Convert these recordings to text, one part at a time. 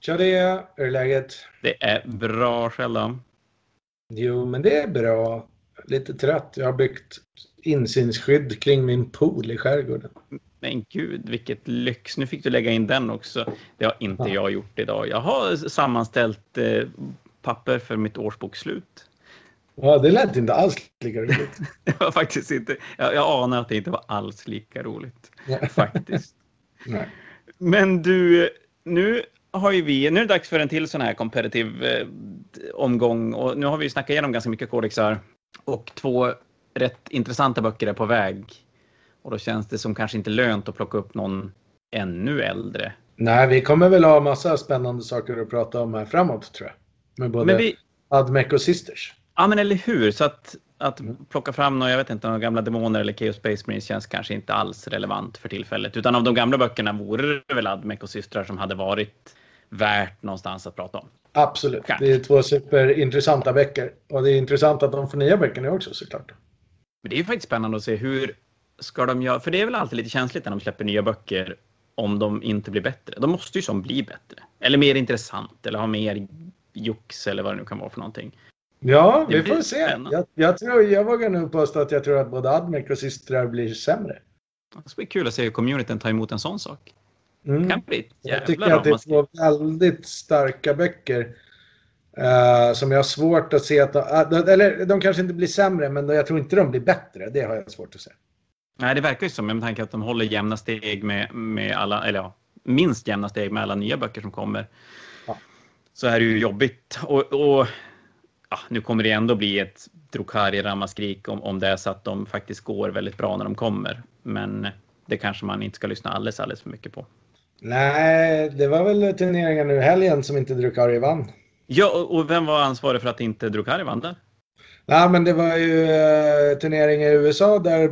Tja det, hur är läget? Det är bra själv då. Jo, men det är bra. Lite trött. Jag har byggt insynsskydd kring min pool i skärgården. Men gud, vilket lyx. Nu fick du lägga in den också. Det har inte Ja. jag gjort idag. Jag har sammanställt eh, papper för mitt årsbokslut. Ja, det lät inte alls lika roligt. Det var faktiskt inte, jag, jag anar att det inte var alls lika roligt. Nej. Faktiskt. Nej. Men du, nu har ju vi, nu är det dags för en till sån här competitive eh, omgång och nu har vi ju snackat igenom ganska mycket kodexar och två rätt intressanta böcker är på väg. Och då känns det som kanske inte lönt att plocka upp någon ännu äldre. Nej, vi kommer väl ha massa spännande saker att prata om här framåt tror jag. Med både Men vi, Admec och Sisters. ja men eller hur, så att, att Mm. plocka fram några, jag vet inte, några gamla demoner eller Chaos Space Marines känns kanske inte alls relevant för tillfället. Utan av de gamla böckerna vore det väl Admec och systrar som hade varit värt någonstans att prata om. Absolut. Kanske. Det är två superintressanta böcker. Och det är intressant att de får nya böcker nu också såklart. Men det är ju faktiskt spännande att se hur ska de göra, för det är väl alltid lite känsligt när de släpper nya böcker om de inte blir bättre. De måste ju som bli bättre. Eller mer intressant eller ha mer jox eller vad det nu kan vara för någonting. Ja, Det vi får se. Jag, jag, tror, jag vågar nog påstå att jag tror att både Admec och Sistrar blir sämre. Det ska bli kul att se hur communityn tar emot en sån sak. Mm. Kan bli Jag tycker att det är två väldigt starka böcker. eh, som jag har svårt att se att de, ah, de, eller de kanske inte blir sämre, men jag tror inte de blir bättre. Det har jag svårt att se. Nej, det verkar ju som, med tanke att de håller jämna steg med, med alla, eller ja, minst jämna steg med alla nya böcker som kommer. Ja. Så är det ju jobbigt. Och, och ja, nu kommer det ändå bli ett Drukari ramaskrik om, om det är så att de faktiskt går väldigt bra när de kommer. Men det kanske man inte ska lyssna alldeles, alldeles för mycket på. Nej, det var väl turneringen nu i helgen som inte Drukari vann. Ja, och- vem var ansvarig för att inte Drukari vann där? Nej, men det var ju eh, turnering i USA där eh,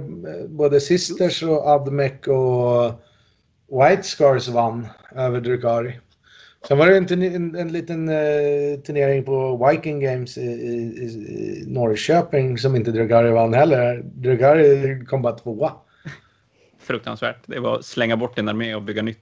både Sisters och Admec och White Scars vann över Drukari. Sen var det en, en, en liten eh, turnering på Viking Games i, i, i Norrköping som inte Drukari vann heller. Drukari kom bara tvåa. Fruktansvärt. Det var att slänga bort den där med och bygga nytt.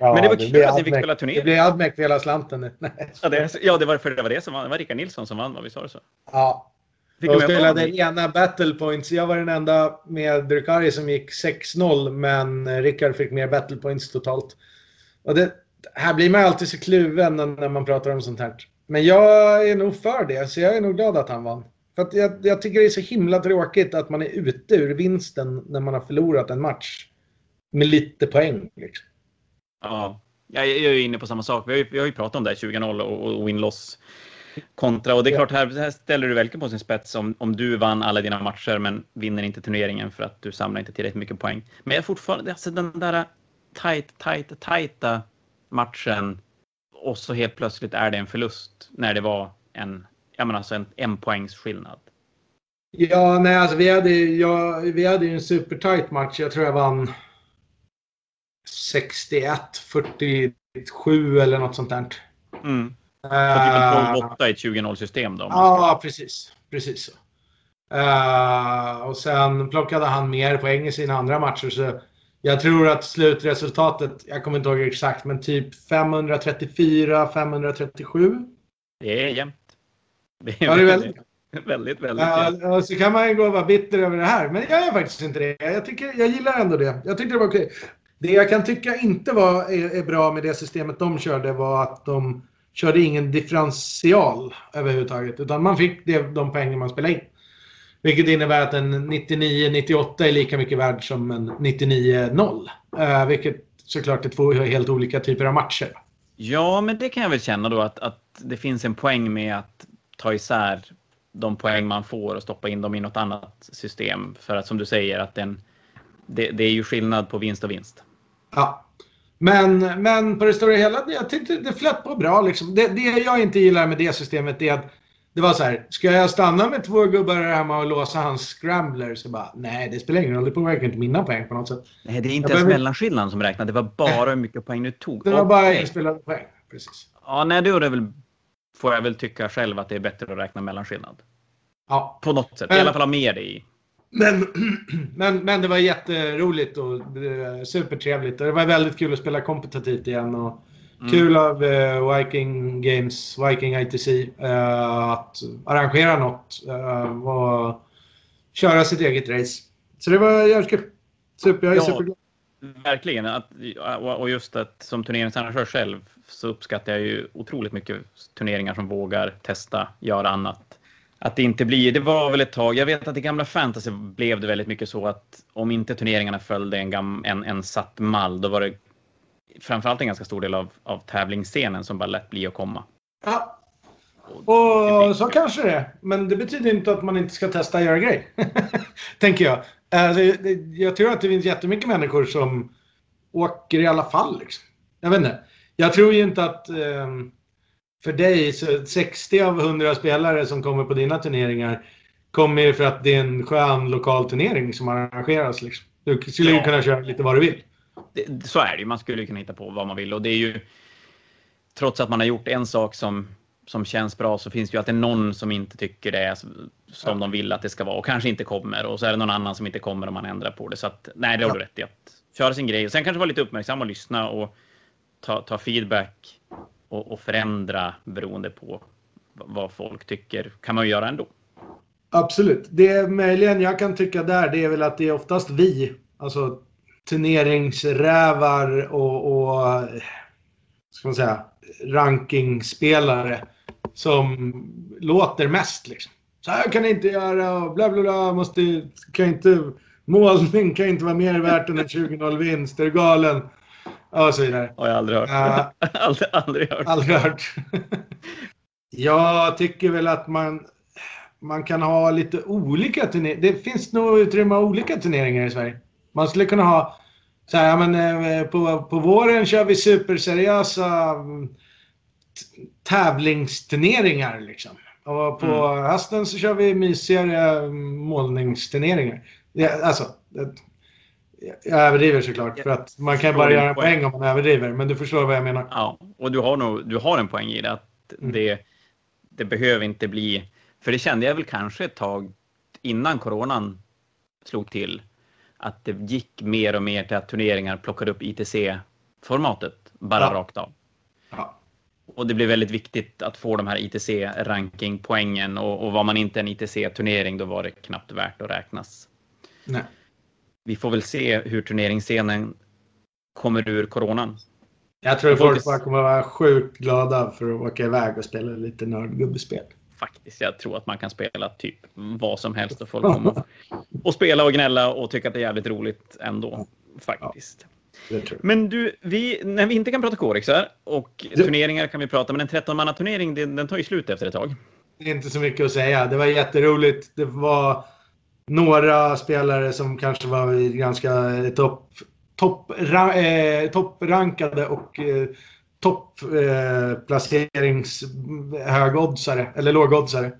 Ja, Men det var kul blir att ni fick spela turnering. Det blev Admec för hela slanten nu. Ja, det, ja, det var för det var det som vann. Det var Rickard Nilsson som vann, vad vi sa det så? Ja, Fick De spelade ena battle points. Jag var den enda med Drukari som gick 6-0, men Rickard fick mer battle points totalt. Och det, här blir man alltid så kluven när man pratar om sånt här. Men jag är nog för det, så jag är nog glad att han vann. För jag, jag tycker det är så himla tråkigt att man är ute ur vinsten när man har förlorat en match. Med lite poäng. Liksom. Ja, jag jag är inne på samma sak. Vi har ju, vi har ju pratat om det här 20-0 och, och win-loss kontra. Och det är klart, här, här ställer du verkligen på sin spets om, om du vann alla dina matcher men vinner inte turneringen för att du samlar inte tillräckligt mycket poäng. Men jag fortfarande, alltså den där tight, tight, tajta matchen och så helt plötsligt är det en förlust när det var en, jag menar alltså en, en poängs skillnad. Ja, nej, alltså vi hade, ja, vi hade ju en supertight match. Jag tror jag vann 61, 47 eller något sånt där. Mm. Så Eh, typ 12-8 i ett 20-0 system då. Ja, precis. Precis så. Eh, och sen plockade han mer poäng i sina andra matcher. Så jag tror att slutresultatet, jag kommer inte ihåg exakt, men typ 534, 537. Det är jämnt. Det Ja, det är väldigt. väldigt, väldigt jämnt. Ja, och så kan man ju gå och vara bitter över det här, men jag är faktiskt inte det. Jag, tycker, jag gillar ändå det. Jag tyckte det var okej. Det jag kan tycka inte var, är, är bra med det systemet de körde var att de körde ingen differential överhuvudtaget. Utan man fick det, de poäng man spelade in. Vilket innebär att en 99-98 är lika mycket värd som en 99-0. Eh, vilket såklart är två helt olika typer av matcher. Ja, men det kan jag väl känna då att, att det finns en poäng med att ta isär de poäng man får och stoppa in dem i något annat system. För att som du säger, att den, det, det är ju skillnad på vinst och vinst. Ja. Men, men på det stora hela, jag tyckte det flöt på bra. Liksom. Det, det jag inte gillar med det systemet är att det var så här, ska jag stanna med två gubbar här hemma och låsa hans scrambler? Så bara, nej det spelar ingen roll, det påverkar inte mina poäng på något sätt. Nej, det är inte Jag ens behöver- mellanskillnaden som räknas. Det var bara hur mycket poäng du tog. Det var bara inspelade poäng. Precis. Ja, nej, då är det väl, får jag väl tycka själv att det är bättre att räkna mellanskillnad. Ja. På något sätt. I alla fall ha med det i. Men, men, men det var jätteroligt och eh, supertrevligt. Och det var väldigt kul att spela kompetitivt igen. Och Mm. Kul av uh, Viking Games, Viking ITC, eh, att arrangera något uh, och köra sitt eget race. Så det var jävligt kul. Super, jag är ja, superglad. Verkligen. Att, och just att som turneringsarrangör själv så uppskattar jag ju otroligt mycket turneringar som vågar testa, göra annat. Att det inte blir, det var väl ett tag, jag vet att i gamla fantasy blev det väldigt mycket så att om inte turneringarna följde en, gam, en, en satt mall, då var det framförallt en ganska stor del av, av tävlingsscenen som bara lät bli att komma. Ja, och så kanske det är. Men det betyder inte att man inte ska testa att göra grej. Tänker jag. Alltså, jag tror att det finns jättemycket människor som åker i alla fall. Liksom. Jag vet inte. Jag tror ju inte att um, för dig, så 60 av 100 spelare som kommer på dina turneringar kommer ju för att det är en skön lokal turnering som arrangeras. Liksom. Du skulle ju kunna köra lite vad du vill. Det, så är det ju. Man skulle kunna hitta på vad man vill och det är ju trots att man har gjort en sak som som känns bra så finns det ju alltid någon som inte tycker det är som ja. de vill att det ska vara och kanske inte kommer och så är det någon annan som inte kommer om man ändrar på det. Så att nej, det har ja. du rätt i att köra sin grej sen kanske vara lite uppmärksam och lyssna och ta, ta feedback och, och förändra beroende på vad folk tycker kan man ju göra ändå. Absolut. Det möjligen jag kan tycka där det är väl att det är oftast vi, alltså turneringsrävar och, och ska man säga, rankingspelare som låter mest. Liksom. Så här kan jag inte göra och bla bla bla. Måste, kan inte, målning kan inte vara mer värt än en 20-0 vinst. Är du galen? Och så vidare. Har jag aldrig hört. Uh, aldrig, aldrig hört. Aldrig hört. jag tycker väl att man, man kan ha lite olika turneringar. Det finns nog utrymme av olika turneringar i Sverige. Man skulle kunna ha så här, men, eh, på, på våren kör vi superseriösa tävlingsturneringar liksom. Och på mm. hösten så kör vi mysigare målningsturneringar. Ja, alltså, jag överdriver såklart för att man kan bara göra en poäng om man överdriver. Men du förstår vad jag menar. Ja, och du har, nog, du har en poäng i det. Att mm. det, det behöver inte bli... För det kände jag väl kanske ett tag innan coronan slog till. Att det gick mer och mer till att turneringar plockade upp ITC-formatet bara ja. rakt av. Ja och det blir väldigt viktigt att få de här ITC-rankingpoängen och, och var man inte en ITC-turnering då var det knappt värt att räknas. Nej. Vi får väl se hur turneringsscenen kommer ur coronan. Jag tror folk bara kommer vara sjukt glada för att åka iväg och spela lite nördgubbespel. Faktiskt, jag tror att man kan spela typ vad som helst och folk kommer och spela och gnälla och tycka att det är jävligt roligt ändå. Faktiskt. Men du, vi, när vi inte kan prata Korixar och turneringar kan vi prata, men en 13-mannaturnering den, den tar ju slut efter ett tag. Det är inte så mycket att säga. Det var jätteroligt. Det var några spelare som kanske var ganska topp top, eh, topprankade och eh, topplacerings eh, högoddsare, eller lågoddsare.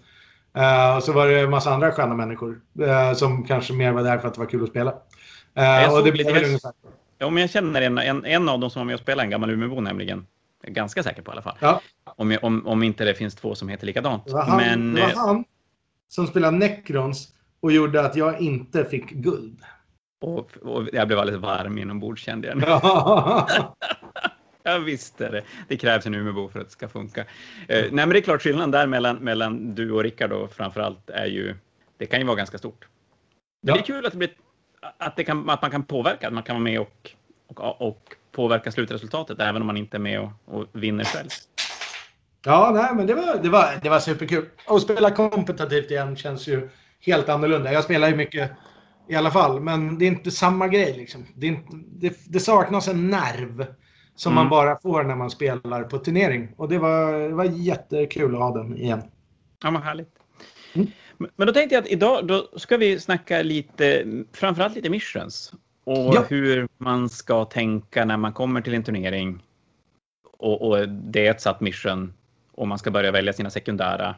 Uh, och så var det en massa andra sköna människor uh, som kanske mer var där för att det var kul att spela. Uh, och det blev väl ungefär men jag känner en, en, en av dem som var med och spelade, en gammal Umeåbo nämligen. Ganska säker på i alla fall. Ja. Om, om, om inte det finns två som heter likadant. Det var han, men, det var eh, han som spelade Necrons och gjorde att jag inte fick guld. Och, och jag blev alldeles varm inombords kände jag. Ja. jag visste det. Det krävs en Umeåbo för att det ska funka. Uh, nej, men det är klart skillnaden där mellan, mellan du och Rickard då framförallt är ju, det kan ju vara ganska stort. Ja. Det är kul att det blir att, det kan, att man kan påverka, att man kan vara med och, och, och påverka slutresultatet även om man inte är med och, och vinner själv. Ja, nej, men det var, det var, det var superkul. Att spela kompetitivt igen känns ju helt annorlunda. Jag spelar ju mycket i alla fall, men det är inte samma grej. Liksom. Det, inte, det, det saknas en nerv som mm. man bara får när man spelar på turnering. Och det var, det var jättekul att ha den igen. Ja, vad härligt. Mm. Men då tänkte jag att idag då ska vi snacka lite, framförallt lite missions. Och ja. hur man ska tänka när man kommer till en turnering. Och, och, det är ett satt mission och man ska börja välja sina sekundära.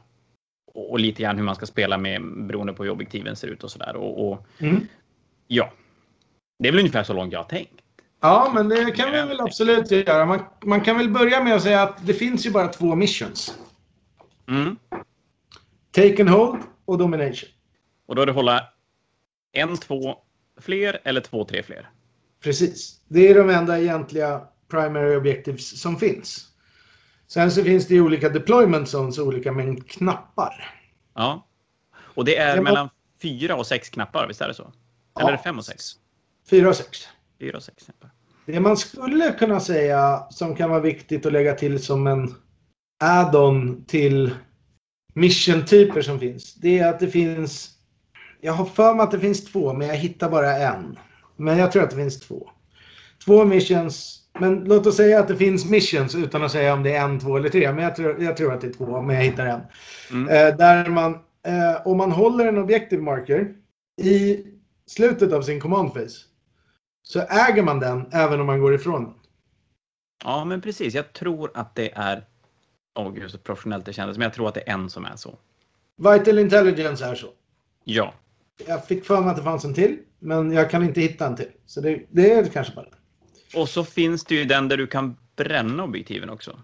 Och, lite grann hur man ska spela med beroende på hur objektiven ser ut och sådär. Och, och mm. ja, det är väl ungefär så långt jag har tänkt. Ja, men det kan vi väl absolut göra. Man, man kan väl börja med att säga att det finns ju bara två missions. Mm. Take and hold och domination. Och då är det hålla en, två fler eller två, tre fler? Precis. Det är de enda egentliga primary objectives som finns. Sen så finns det ju olika deployment zones och olika mängd knappar. Ja. Och det är mellan fyra och sex knappar, visst är det så? Eller det fem och sex? Fyra och sex. Fyra och sex knappar. Det man skulle kunna säga som kan vara viktigt att lägga till som en add-on till mission-typer som finns. Det är att det finns, jag har för mig att det finns två men jag hittar bara en. Men jag tror att det finns två. Två missions, men låt oss säga att det finns missions utan att säga om det är en, två eller tre. Men jag tror, jag tror att det är två, men jag hittar en. Mm. Eh, där man, eh, om man håller en objective marker i slutet av sin command phase så äger man den även om man går ifrån den. Ja, men precis. Jag tror att det är... Åh gud, så professionellt det kändes. Men jag tror att det är en som är så. Vital Intelligence är så. Ja. Jag fick för mig att det fanns en till, men jag kan inte hitta en till. Så det, det är kanske bara det. Och så finns det ju den där du kan bränna objektiven också.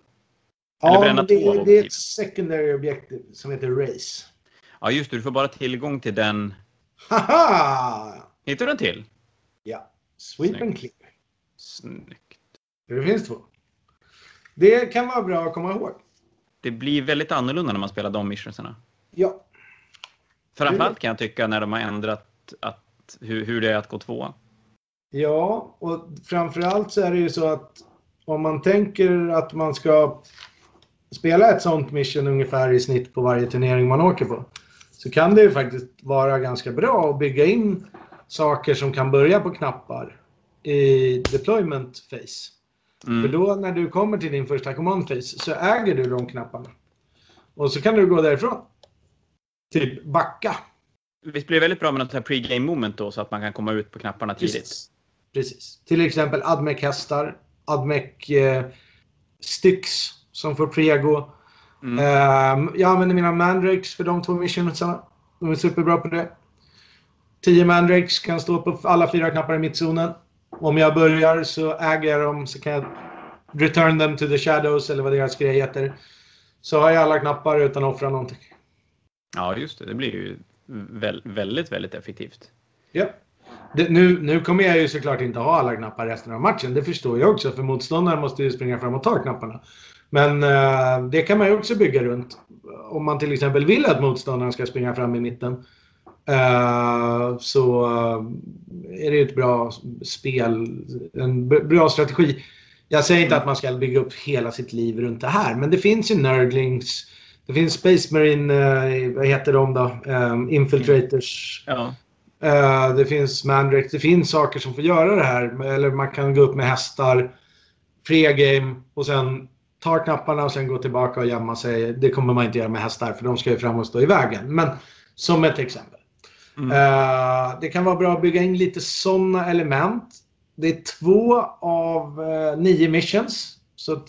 Ja, bränna det, är- det är objektiv. ett secondary objective som heter Race. Ja, just det. Du får bara tillgång till den. Haha! Hittar du en till? Ja. Sweep and clear. Snyggt. Det finns två. Det kan vara bra att komma ihåg. Det blir väldigt annorlunda när man spelar de missionsarna. Ja. Framförallt kan jag tycka när de har ändrat att, hur, hur det är att gå tvåa. Ja, och framförallt så är det ju så att om man tänker att man ska spela ett sånt mission ungefär i snitt på varje turnering man åker på. Så kan det ju faktiskt vara ganska bra att bygga in saker som kan börja på knappar i deployment phase. För Mm. då när du kommer till din första command phase så äger du de knapparna. Och så kan du gå därifrån. Typ backa. Visst blir det väldigt bra med något här pre-game moment då så att man kan komma ut på knapparna tidigt? Precis. Precis. Till exempel Admec-hästar, Admec-styx som får prego. Mm. Ehm, jag använder mina mandrakes för de två missionsarna. De är superbra på det. 10 mandrakes kan stå på alla fyra knappar i mittzonen. Om jag börjar så äger jag dem så kan jag return them to the shadows eller vad deras grej heter. Så har jag alla knappar utan att offra någonting. Ja, just det. Det blir ju väl, väldigt, väldigt effektivt. Ja. Det, nu, nu kommer jag ju såklart inte ha alla knappar resten av matchen. Det förstår jag också. För motståndaren måste ju springa fram och ta knapparna. Men eh, det kan man ju också bygga runt. Om man till exempel vill att motståndaren ska springa fram i mitten. eh, så eh, är det ett bra spel. En bra strategi. Jag säger inte att man ska bygga upp hela sitt liv runt det här. Men det finns ju nerdlings. Det finns Space Marine, eh, vad heter de då? Eh, Infiltrators. Ja. Eh, det finns Mandrake. Det finns saker som får göra det här. Eller man kan gå upp med hästar. Pre-game och sen ta knapparna och sen gå tillbaka och gömma sig. Det kommer man inte göra med hästar för de ska ju fram och stå i vägen. Men som ett exempel. Mm. Eh, det kan vara bra att bygga in lite sådana element. Det är två av eh, nio missions. Så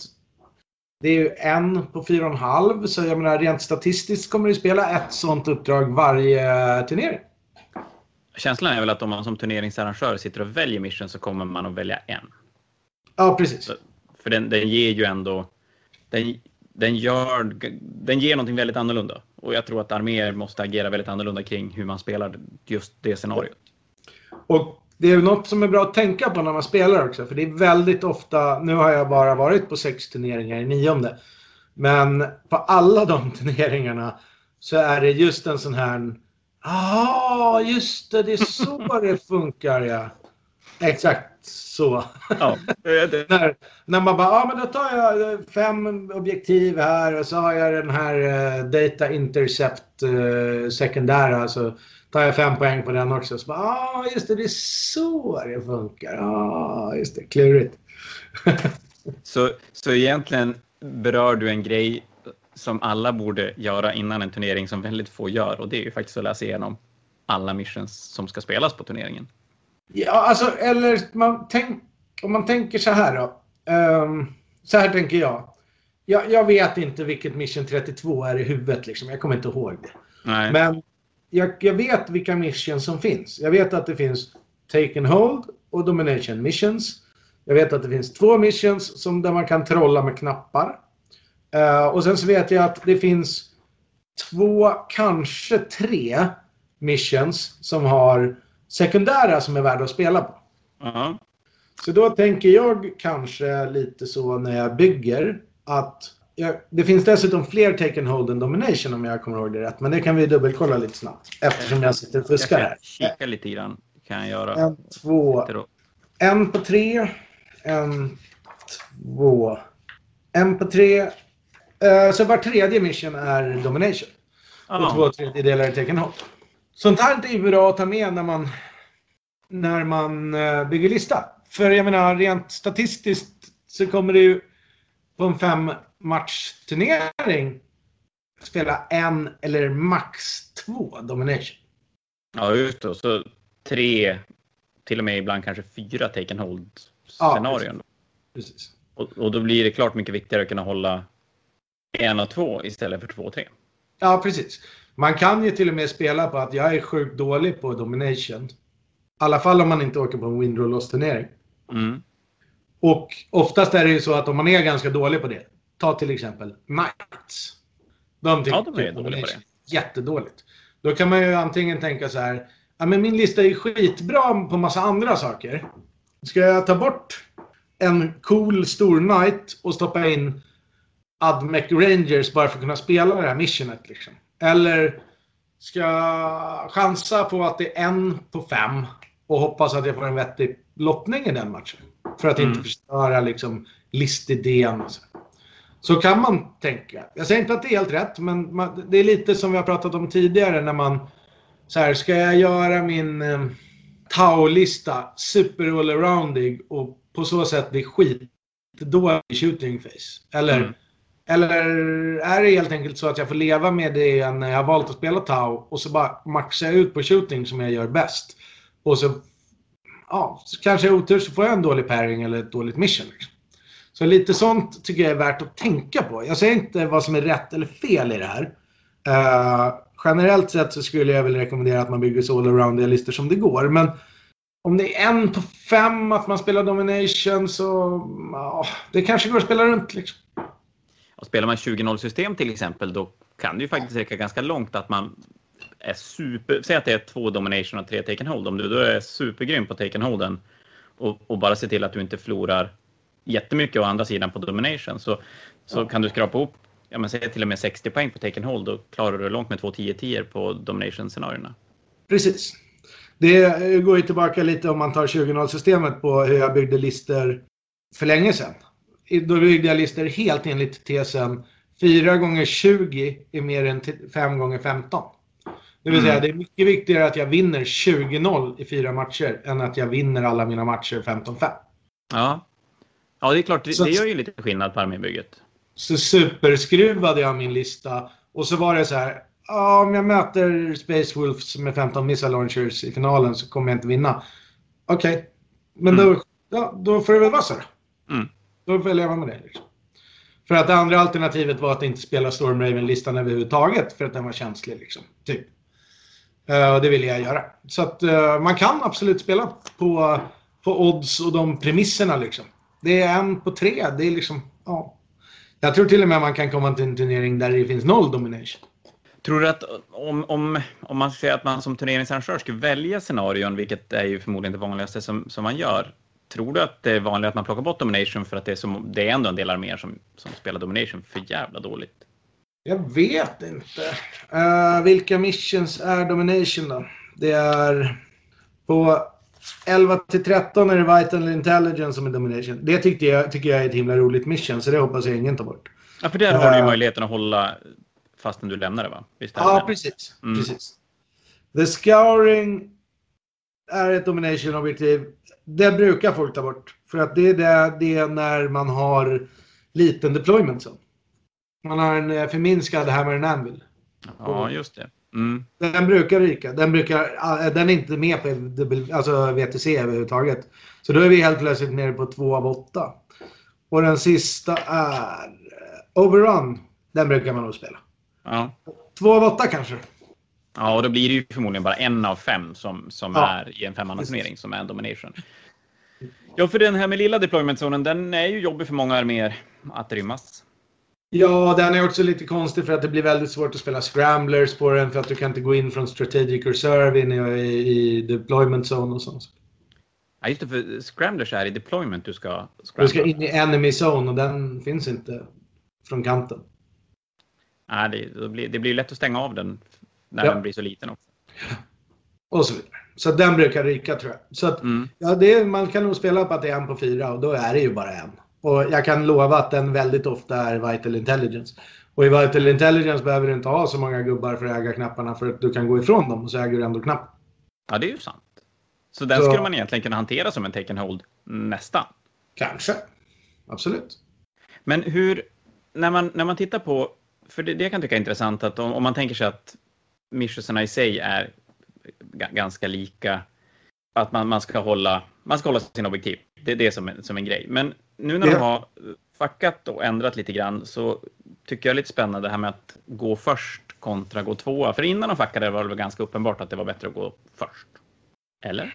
det är ju en på fyra och en halv. Så jag menar rent statistiskt kommer du spela ett sådant uppdrag varje turnering. Känslan är väl att om man som turneringsarrangör sitter och väljer mission så kommer man att välja en. Ja, precis. Så- För den, den ger ju ändå... Den, den, gör, den ger någonting väldigt annorlunda. Och jag tror att arméer måste agera väldigt annorlunda kring hur man spelar just det scenariot. Och det är något som är bra att tänka på när man spelar också. För det är väldigt ofta, nu har jag bara varit på sex turneringar i nionde. Men på alla de turneringarna så är det just en sån här... ah, just det, det är så det funkar ja. Exakt så. Ja, när, när man bara, ja ah, men då tar jag eh, fem objektiv här och så har jag den här eh, Data Intercept eh, sekundära så tar jag fem poäng på den också. Så bara, ah just det, det är så det funkar. Ja, ah, just det, klurigt. så, så egentligen berör du en grej som alla borde göra innan en turnering som väldigt få gör. Och det är ju faktiskt att läsa igenom alla missions som ska spelas på turneringen. Ja, alltså, eller man tänk, om man tänker så här då. Ehm, så här tänker jag. jag. Jag vet inte vilket Mission 32 är i huvudet liksom. Jag kommer inte ihåg det. Nej. Men jag, jag vet vilka missions som finns. Jag vet att det finns Take and Hold och Domination Missions. Jag vet att det finns två missions som, där man kan trolla med knappar. Eh, och sen så vet jag att det finns två, kanske tre missions som har sekundära som är värda att spela på. Ja. Så då tänker jag kanske lite så när jag bygger att jag, det finns dessutom fler take and hold än domination om jag kommer ihåg det rätt. Men det kan vi dubbelkolla lite snabbt eftersom jag sitter och fuskar här. Jag kika lite grann. Kan jag göra. En, två, en på tre, en, två, en på tre. Uh, så var tredje mission är domination. Ah. Och två tredjedelar är hold. Sånt här är bra att ta med när man, när man uh, bygger lista. För jag menar rent statistiskt så kommer ju på en fem matchturnering spela en eller max två domination. Ja, just det. Så tre, till och med ibland kanske fyra take and hold scenarion. Ja, precis. precis. Och, och, då blir det klart mycket viktigare att kunna hålla en och två istället för två och tre. Ja, precis. Man kan ju till och med spela på att jag är sjukt dålig på domination. I alla fall om man inte åker på en win loss turnering. Mm. Och oftast är det ju så att om man är ganska dålig på det. Ta till exempel Knights. De tycker ja, de är dåliga på det. Jättedåligt. Då kan man ju antingen tänka så här. Ja, men min lista är skitbra på massa andra saker. Ska jag ta bort en cool stor knight och stoppa in Admec Rangers bara för att kunna spela det här missionet liksom? Eller ska jag chansa på att det är en på fem och hoppas att jag får en vettig lottning i den matchen? För att mm. inte förstöra liksom, listidén. Och så. så kan man tänka. Jag säger inte att det är helt rätt, men man, det är lite som vi har pratat om tidigare när man... Så här, ska jag göra min eh, Tau-lista super all-aroundig och på så sätt bli skitdålig i shooting face? Eller, mm eller är det helt enkelt så att jag får leva med det när jag har valt att spela Tau och så bara maxar jag ut på shooting som jag gör bäst? Och så ja, kanske jag otur så får jag en dålig pairing eller ett dåligt mission. Liksom. Så lite sånt tycker jag är värt att tänka på. Jag säger inte vad som är rätt eller fel i det här. Uh, generellt sett så skulle jag väl rekommendera att man bygger så allroundiga listor som det går. Men om det är en på fem att man spelar domination så uh, det kanske går att spela runt. Liksom. Och spelar man 20-0 system till exempel då kan det ju faktiskt räcka ganska långt att man är super... Säg att det är två domination och tre take and hold. Om du då är supergrym på take and holden och, och bara ser till att du inte förlorar jättemycket å andra sidan på domination så, så kan du skrapa ihop ja, men säg till och med 60 poäng på take and hold. Då klarar du långt med två 10-10 på domination-scenarierna. Precis. Det går ju tillbaka lite om man tar 20-0-systemet på hur jag byggde listor för länge sedan. Då byggde jag listor helt enligt tesen 4 gånger 20 är mer än 5 gånger 15. Det vill mm. säga, det är mycket viktigare att jag vinner 20-0 i fyra matcher än att jag vinner alla mina matcher 15-5. Ja. ja, det är klart. Det, så, det gör ju lite skillnad på armébygget. Så superskruvade jag min lista. Och så var det så här. om jag möter Space Wolves med 15 missile launchers i finalen så kommer jag inte vinna. Okej, okay. men mm. då, ja, då får det väl vara så. Mm. Då får jag leva med det. Liksom. För att det andra alternativet var att inte spela Stormraven-listan överhuvudtaget för att den var känslig. Liksom. Typ. Uh, det ville jag göra. Så att uh, man kan absolut spela på, på odds och de premisserna liksom. Det är en på tre. Det är liksom, ja. Jag tror till och med man kan komma till en turnering där det finns noll domination. Tror du att om, om, om man säger att man som turneringsarrangör skulle välja scenarion, vilket är ju förmodligen det vanligaste som, som man gör. Tror du att det är vanligt att man plockar bort domination för att det är, som, det är ändå en del arméer som, som spelar domination för jävla dåligt? Jag vet inte. Uh, vilka missions är Domination då? Det är på 11 till 13 är det Vital Intelligence som är Domination. Det tyckte jag, tycker jag är ett himla roligt mission, så det hoppas jag ingen tar bort. Ja, för där har du ju eh. möjligheten att hålla fastän du lämnar det va? Visst ja, precis. Mm. precis. The Scouring är ett Domination-objektiv. Det brukar folk ta bort. För att det är det, det är när man har liten deployment. Så. Man har en eh, förminskad Hammer and Anvil. Ja, just det. Mm. Den brukar ryka. Den, brukar, eh, den är inte med på alltså VTC överhuvudtaget. Så då är vi helt plötsligt nere på 2 av 8. Och den sista är eh, Overrun. Den brukar man nog spela. Ja. 2 av 8 kanske. Ja, och då blir det ju förmodligen bara en av fem som, som ja. är i en femmannaturnering som är en domination. Ja, för den här med lilla deployment-zonen, den är ju jobbig för många arméer att rymmas. Ja, den är också lite konstig för att det blir väldigt svårt att spela scramblers på den för att du kan inte gå in från strategic reserve in i, i deployment zone och sånt. Ja, just det, för scramblers är i deployment du ska Du scrambla. ska in i enemy zone och den finns inte från kanten. Nej, det, blir, det blir lätt att stänga av den när Ja. den blir så liten också. Och så vidare. Så den brukar ryka tror jag. Så att, Mm. ja, det är, man kan nog spela på att det är en på fyra och då är det ju bara en. Och jag kan lova att den väldigt ofta är Vital Intelligence. Och i Vital Intelligence behöver du inte ha så många gubbar för att äga knapparna för att du kan gå ifrån dem och så äger du ändå knappen. Ja, det är ju sant. Så den Så- skulle man egentligen kunna hantera som en take and hold nästan. Kanske. Absolut. Men hur, när man, när man tittar på, för det, det jag kan tycka är intressant att om, om man tänker sig att missionerna i sig är ga- ganska lika, att man, man ska hålla, man ska hålla sin objektiv. Det är det som, som en grej. Men nu när de har fuckat och ändrat lite grann så tycker jag är lite spännande det här med att gå först kontra gå tvåa. För innan de fuckade var det väl ganska uppenbart att det var bättre att gå först. Eller?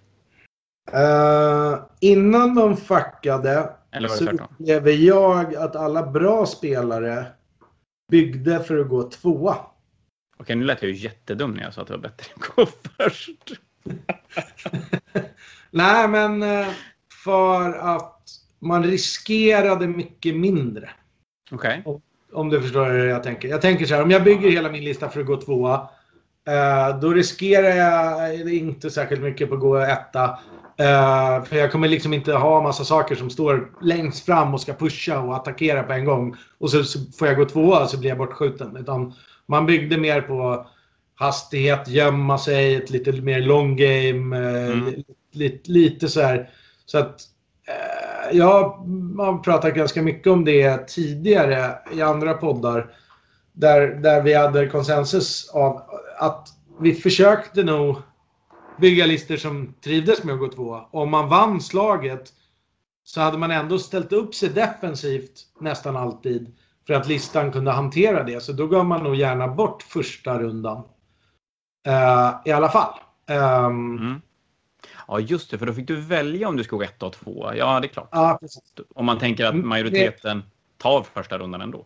Eh, innan de fuckade Eller så upplever jag att alla bra spelare byggde för att gå tvåa. Okej, nu lät jag ju jättedum när jag sa att det var bättre att gå först. Nej, men eh, för att man riskerade mycket mindre. Okej. Om du förstår hur jag tänker. Jag tänker så här, om jag bygger hela min lista för att gå tvåa. Eh, då riskerar jag inte särskilt mycket på att gå etta. Eh, för jag kommer liksom inte ha massa saker som står längst fram och ska pusha och attackera på en gång. Och så, så får jag gå tvåa så blir jag bortskjuten. Utan man byggde mer på hastighet, gömma sig, ett lite mer long game. Eh, Mm. li, li, lite så här. Så att eh, jag har pratat ganska mycket om det tidigare i andra poddar. Där, där vi hade konsensus av att vi försökte nog bygga listor som trivdes med att gå tvåa. Om man vann slaget så hade man ändå ställt upp sig defensivt nästan alltid för att listan kunde hantera det. Så då gav man nog gärna bort första rundan. Eh, I alla fall. Ehm, Mm. Ja, just det, för då fick du välja om du ska gå etta och tvåa. Ja, det är klart. Ja. Om man tänker att Mm, majoriteten tar första rundan ändå.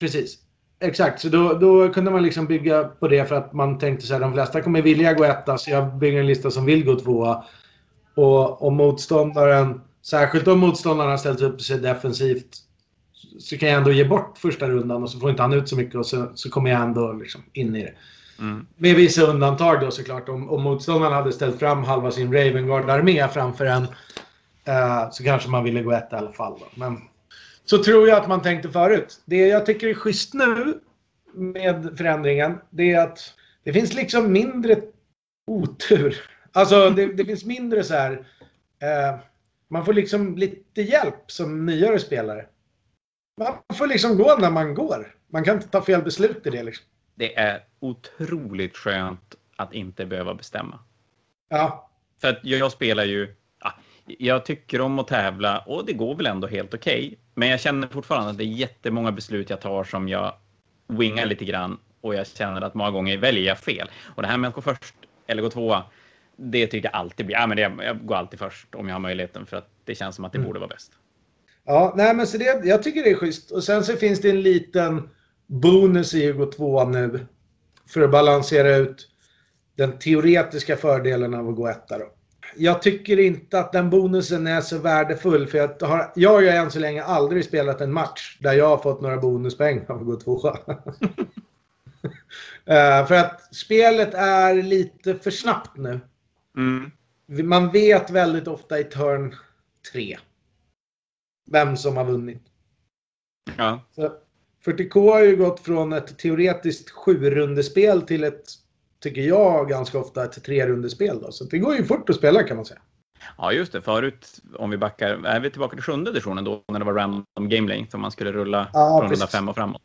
Precis. Exakt, så då, då kunde man liksom bygga på det för att man tänkte så här, de flesta kommer vilja gå etta så jag bygger en lista som vill gå tvåa. Och om motståndaren, särskilt om motståndaren har ställt upp sig defensivt, så kan jag ändå ge bort första rundan och så får inte han ut så mycket och så, så kommer jag ändå liksom in i det. Mm. Med vissa undantag då såklart. Om, om motståndaren hade ställt fram halva sin Ravengard-armé framför en eh, så kanske man ville gå ett i alla fall. Då. Men så tror jag att man tänkte förut. Det jag tycker är schysst nu med förändringen, det är att det finns liksom mindre otur. Alltså det, det finns mindre så här. Eh, man får liksom lite hjälp som nyare spelare. Man får liksom gå när man går. Man kan inte ta fel beslut i det liksom. Det är otroligt skönt att inte behöva bestämma. Ja, För att jag spelar ju... Ja, jag tycker om att tävla och det går väl ändå helt okej. Men jag känner fortfarande att det är jättemånga beslut jag tar som jag wingar lite grann och jag känner att många gånger väljer jag fel. Och det här med att gå först eller gå tvåa, det tycker jag alltid blir... Ja, men det, jag går alltid först om jag har möjligheten för att det känns som att det Mm. borde vara bäst. Ja, nej men så det, jag tycker det är schysst. Och sen så finns det en liten bonus i att gå tvåa nu. För att balansera ut den teoretiska fördelen av att gå etta då. Jag tycker inte att den bonusen är så värdefull för jag har, jag har ju än så länge aldrig spelat en match där jag har fått några bonuspoäng av att gå tvåa. Eh, för att spelet är lite för snabbt nu. Mm. Man vet väldigt ofta i turn 3 vem som har vunnit. Ja. Så 40K har ju gått från ett teoretiskt sju-rundespel till ett, tycker jag, ganska ofta ett tre-rundespel. Så det går ju fort att spela kan man säga. Ja, just det. Förut, om vi backar, är vi tillbaka till sjunde editionen då, när det var random game length som man skulle rulla Ja, från runda fem och framåt.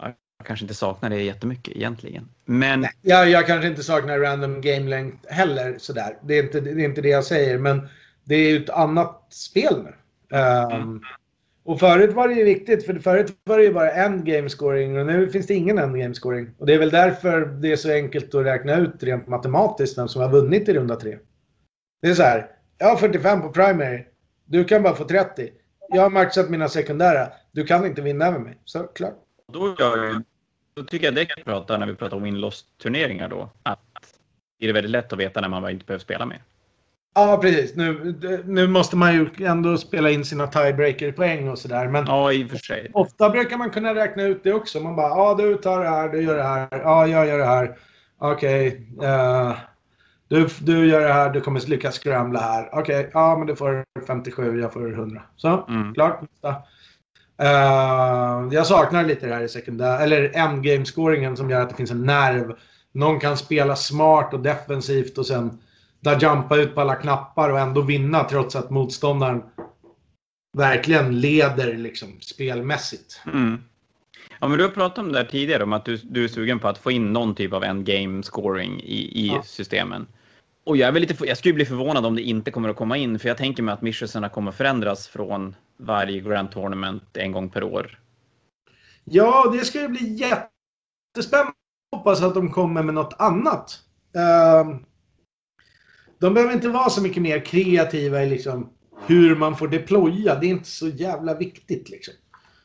Ja, Jag kanske inte saknar det jättemycket egentligen. Men Jag, jag kanske inte saknar random game length heller sådär. Det är, inte, det är inte det jag säger, men det är ju ett annat spel nu. Um, Och förut var det ju viktigt, för förut var det ju bara en game scoring och nu finns det ingen end game scoring. Och det är väl därför det är så enkelt att räkna ut rent matematiskt vem som har vunnit i runda tre. Det är så här, jag har 45 på primary. Du kan bara få 30. Jag har maxat mina sekundära. Du kan inte vinna över mig. Så klart. då, då tycker jag det kan prata när vi pratar om inlåst turneringar då. Att det är väldigt lätt att veta när man inte behöver spela mer. Ja, precis. Nu, nu måste man ju ändå spela in sina tiebreaker-poäng och sådär. Men Ja, i och för sig. ofta brukar man kunna räkna ut det också. Man bara, ja du tar det här, du gör det här, ja jag gör det här. Okej, eh, du, du gör det här, du kommer lyckas scrambla här. Okej, ja men du får 57, jag får 100. Så, Mm. klart. Eh, jag saknar lite det här i sekundär, eller endgame-scoringen som gör att det finns en nerv. Någon kan spela smart och defensivt och sen där jumpa ut på alla knappar och ändå vinna trots att motståndaren verkligen leder liksom spelmässigt. Mm. Ja, men du har pratat om det här tidigare, om att du, du är sugen på att få in någon typ av endgame scoring i, i Ja. systemen. Och jag, är väl lite, jag skulle bli förvånad om det inte kommer att komma in, för jag tänker mig att missionserna kommer förändras från varje Grand Tournament en gång per år. Ja, det ska ju bli jättespännande. Hoppas att de kommer med något annat. Ehm, de behöver inte vara så mycket mer kreativa i liksom hur man får deploya. Det är inte så jävla viktigt liksom.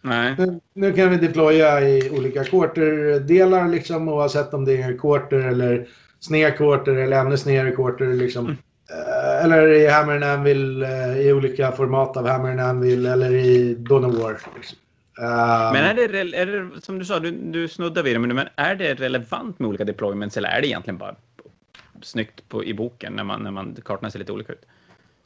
Nej. Nu, nu kan vi deploya i olika quarter-delar liksom oavsett om det är quarter eller sned quarter eller ännu snedare quarter liksom. Eh, eller i Hammer and Anvil eh, i olika format av Hammer and Anvil eller i Dawn of War. Liksom. Ehm, Men är det, är det, som du sa, du, du snuddar vid det, men är det relevant med olika deployments eller är det egentligen bara snyggt på, i boken när, man, när man, kartorna ser lite olika ut?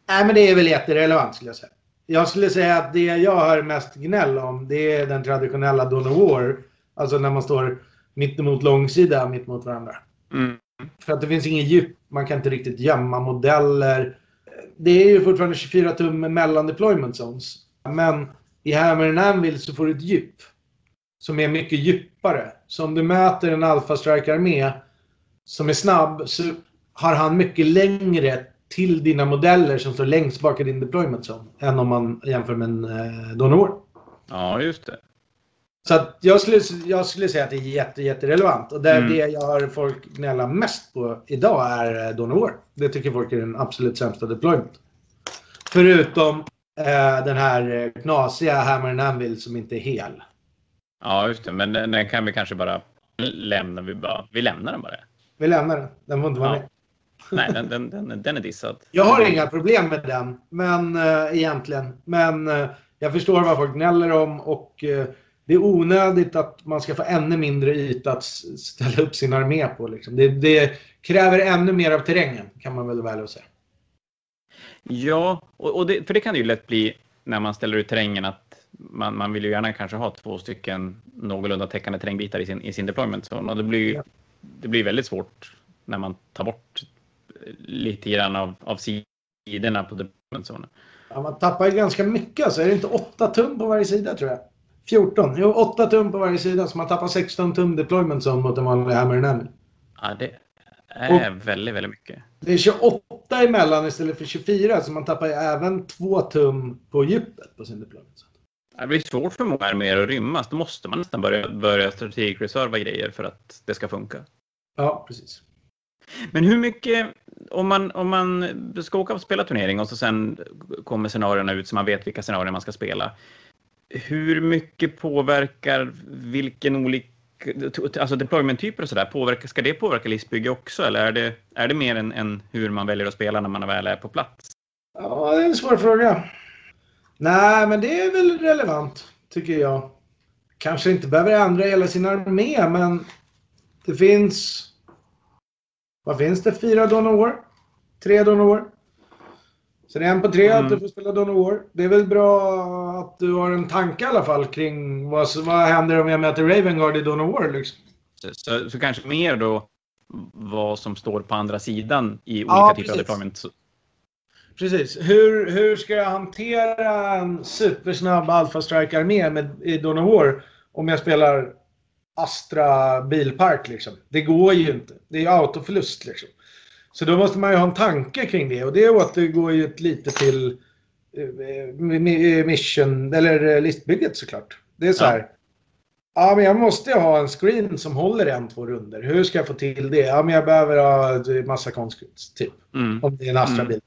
Nej, men det är väl jätterelevant skulle jag säga. Jag skulle säga att det jag hör mest gnäll om det är den traditionella Dawn of War. Alltså när man står mitt emot långsida, mitt mot varandra. Mm. För att det finns ingen djup. Man kan inte riktigt gömma modeller. Det är ju fortfarande 24 tum mellan deployment zones. Men i Hammer and Anvil så får du ett djup. Som är mycket djupare. Så om du möter en Alpha Strike-armé som är snabb så har han mycket längre till dina modeller som står längst bak i din deployment zone. Än om man jämför med en eh, War. Ja, just det. Så att jag, skulle, jag skulle säga att det är jätte, jätterelevant. Och det, Mm. det jag hör folk gnälla mest på idag är eh, War. Det tycker folk är den absolut sämsta deployment. Förutom eh, den här eh, knasiga Hammer and Anvil som inte är hel. Ja, just det. Men den, den kan vi kanske bara lämna. Vi, bara, vi lämnar den bara. Vi lämnar den. Den får inte vara Ja. med. Nej, den, den, den, den är dissad. Jag har inga problem med den, men eh, egentligen. Men eh, jag förstår vad folk gnäller om och eh, det är onödigt att man ska få ännu mindre yta att ställa upp sin armé på. Liksom. Det, det kräver ännu mer av terrängen, kan man väl väl säga. Ja, och, och det, för det kan det ju lätt bli när man ställer ut terrängen att man, man vill ju gärna kanske ha två stycken någorlunda täckande terrängbitar i sin, i sin deployment zone. Och det blir, Ja. Det blir väldigt svårt när man tar bort lite grann av, av sidorna på deployment zonen. Ja, man tappar ju ganska mycket. Alltså. Är det inte 8 tum på varje sida tror jag? 14? Jo, 8 tum på varje sida. Så man tappar 16 tum deployment zone mot en vanlig Hammer and Anvil. Ja, det är väldigt, väldigt mycket. Det är 28 emellan istället för 24. Så man tappar ju även 2 tum på djupet på sin deployment zone. Det blir svårt för många arméer att rymmas. Då måste man nästan börja, börja strategreserva grejer för att det ska funka. Ja, precis. Men hur mycket, om man, om man ska åka och spela turnering och så sen kommer scenarierna ut så man vet vilka scenarier man ska spela. Hur mycket påverkar vilken olika, alltså deployment-typer och sådär, påverkar, ska det påverka listbygge också eller är det, är det mer än, än hur man väljer att spela när man väl är på plats? Ja, det är en svår fråga. Nej, men det är väl relevant, tycker jag. Kanske inte behöver ändra hela sin armé, men det finns... Vad finns det? Fyra Dawn of War? Tre Dawn of War? Så det är en på tre Mm. att du får spela Dawn of War. Det är väl bra att du har en tanke i alla fall kring vad, vad händer om jag möter Ravengard i Dawn of War. Liksom. Så, så, kanske mer då vad som står på andra sidan i olika Ja, typer av precis. deployment. Precis. Hur, hur ska jag hantera en supersnabb Alpha Strike-armé med, i Dawn of War om jag spelar Astra bilpark liksom? Det går ju inte. Det är autoförlust liksom. Så då måste man ju ha en tanke kring det och det återgår ju lite till eh, mi- mission, eller eh, listbygget såklart. Det är så Ja. här. Ja, men jag måste ju ha en screen som håller en, två runder. Hur ska jag få till det? Ja, men jag behöver ha massa conscripts, typ. Mm. Om det är en Astra-bil.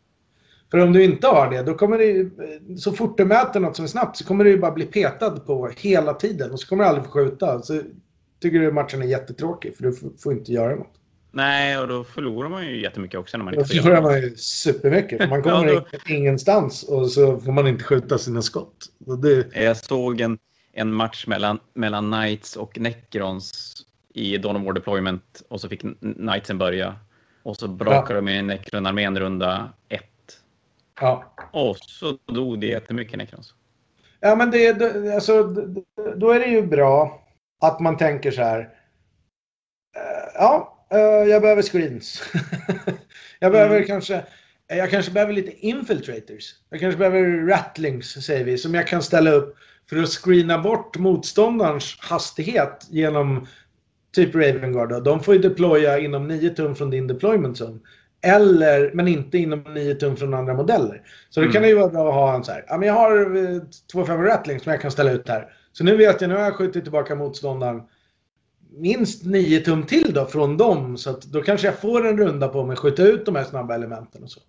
För om du inte har det, då kommer det ju- så fort du möter något som är snabbt så kommer du ju bara bli petad på hela tiden och så kommer du aldrig få skjuta. Så tycker du matchen är jättetråkig för du får- inte göra något. Nej, och då förlorar man ju jättemycket också när man Då inte får förlorar göra man ju supermycket. för Man kommer Ja, ingenstans och så får man inte skjuta sina skott. Det, Jag såg en, en match mellan, mellan Knights och Necrons i Dawn of War Deployment och så fick Knightsen börja. Och så brakade de i Necron-armén runda ett. Ja. Och så dog det jättemycket Necrons. Ja, men det, det, alltså, då är det ju bra att man tänker så här. eh, Ja, eh, jag behöver screens. jag behöver Mm. kanske, jag kanske behöver lite infiltrators. Jag kanske behöver rattlings, säger vi, som jag kan ställa upp för att screena bort motståndarens hastighet genom typ Raven Guard. då. De får ju deploya inom 9 tum från din deployment zone. Eller, men inte inom 9 tum från andra modeller. Så det Mm. kan det ju vara bra att ha en så här. Ja, men jag har eh, två fem Rattlings som jag kan ställa ut här. Så nu vet jag, nu har jag skjutit tillbaka motståndaren minst 9 tum till då från dem. Så att då kanske jag får en runda på mig att skjuta ut de här snabba elementen och så.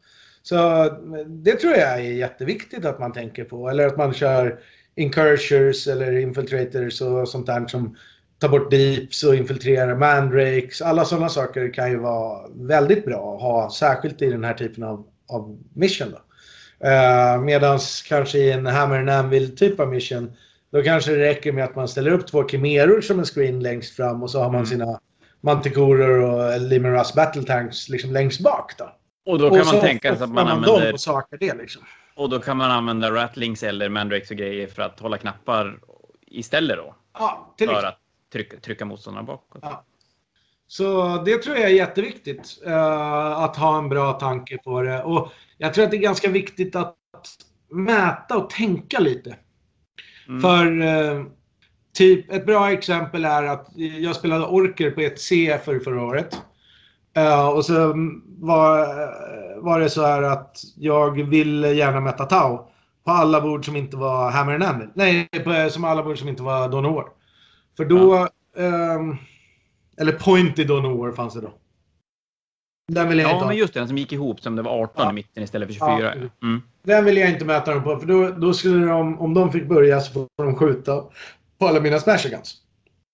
Så eh, det tror jag är jätteviktigt att man tänker på. Eller att man kör incursors eller infiltrators och sånt där som tar bort deeps och infiltrerar mandrakes. Alla sådana saker kan ju vara väldigt bra att ha, särskilt i den här typen av, av mission. Då. Uh, Medan kanske i en Hammer and Anvil typ av mission då kanske det räcker med att man ställer upp två Chimeror som en screen längst fram och så har man Mm. sina Manticorer och Limer Russ Battle Tanks liksom längst bak. Då. Och då och kan så man tänka sig att man dem använder, och sakar det liksom. och då kan man använda Rattlings eller Mandrakes och grejer för att hålla knappar istället då. Ja, till För att trycka, trycka motståndarna bakåt. Ja. Så det tror jag är jätteviktigt. eh, att ha en bra tanke på det. Och jag tror att det är ganska viktigt att mäta och tänka lite. Mm. För eh, typ ett bra exempel är att jag spelade Orker på ett C för förra året. Eh, och så var, var det så här att jag ville gärna möta Tau på alla bord som inte var Hammer and Anvil. Nej, på, som alla bord som inte var War. För då... ehm, eller Point i Dawn of War fanns det då. Den vill jag inte Ja, ha. men just det, den som gick ihop som det var 18 Ja. i mitten istället för 24. Ja. Mm. Den vill jag inte möta dem på. För då, då skulle de, om de fick börja så får de skjuta på alla mina smasher guns.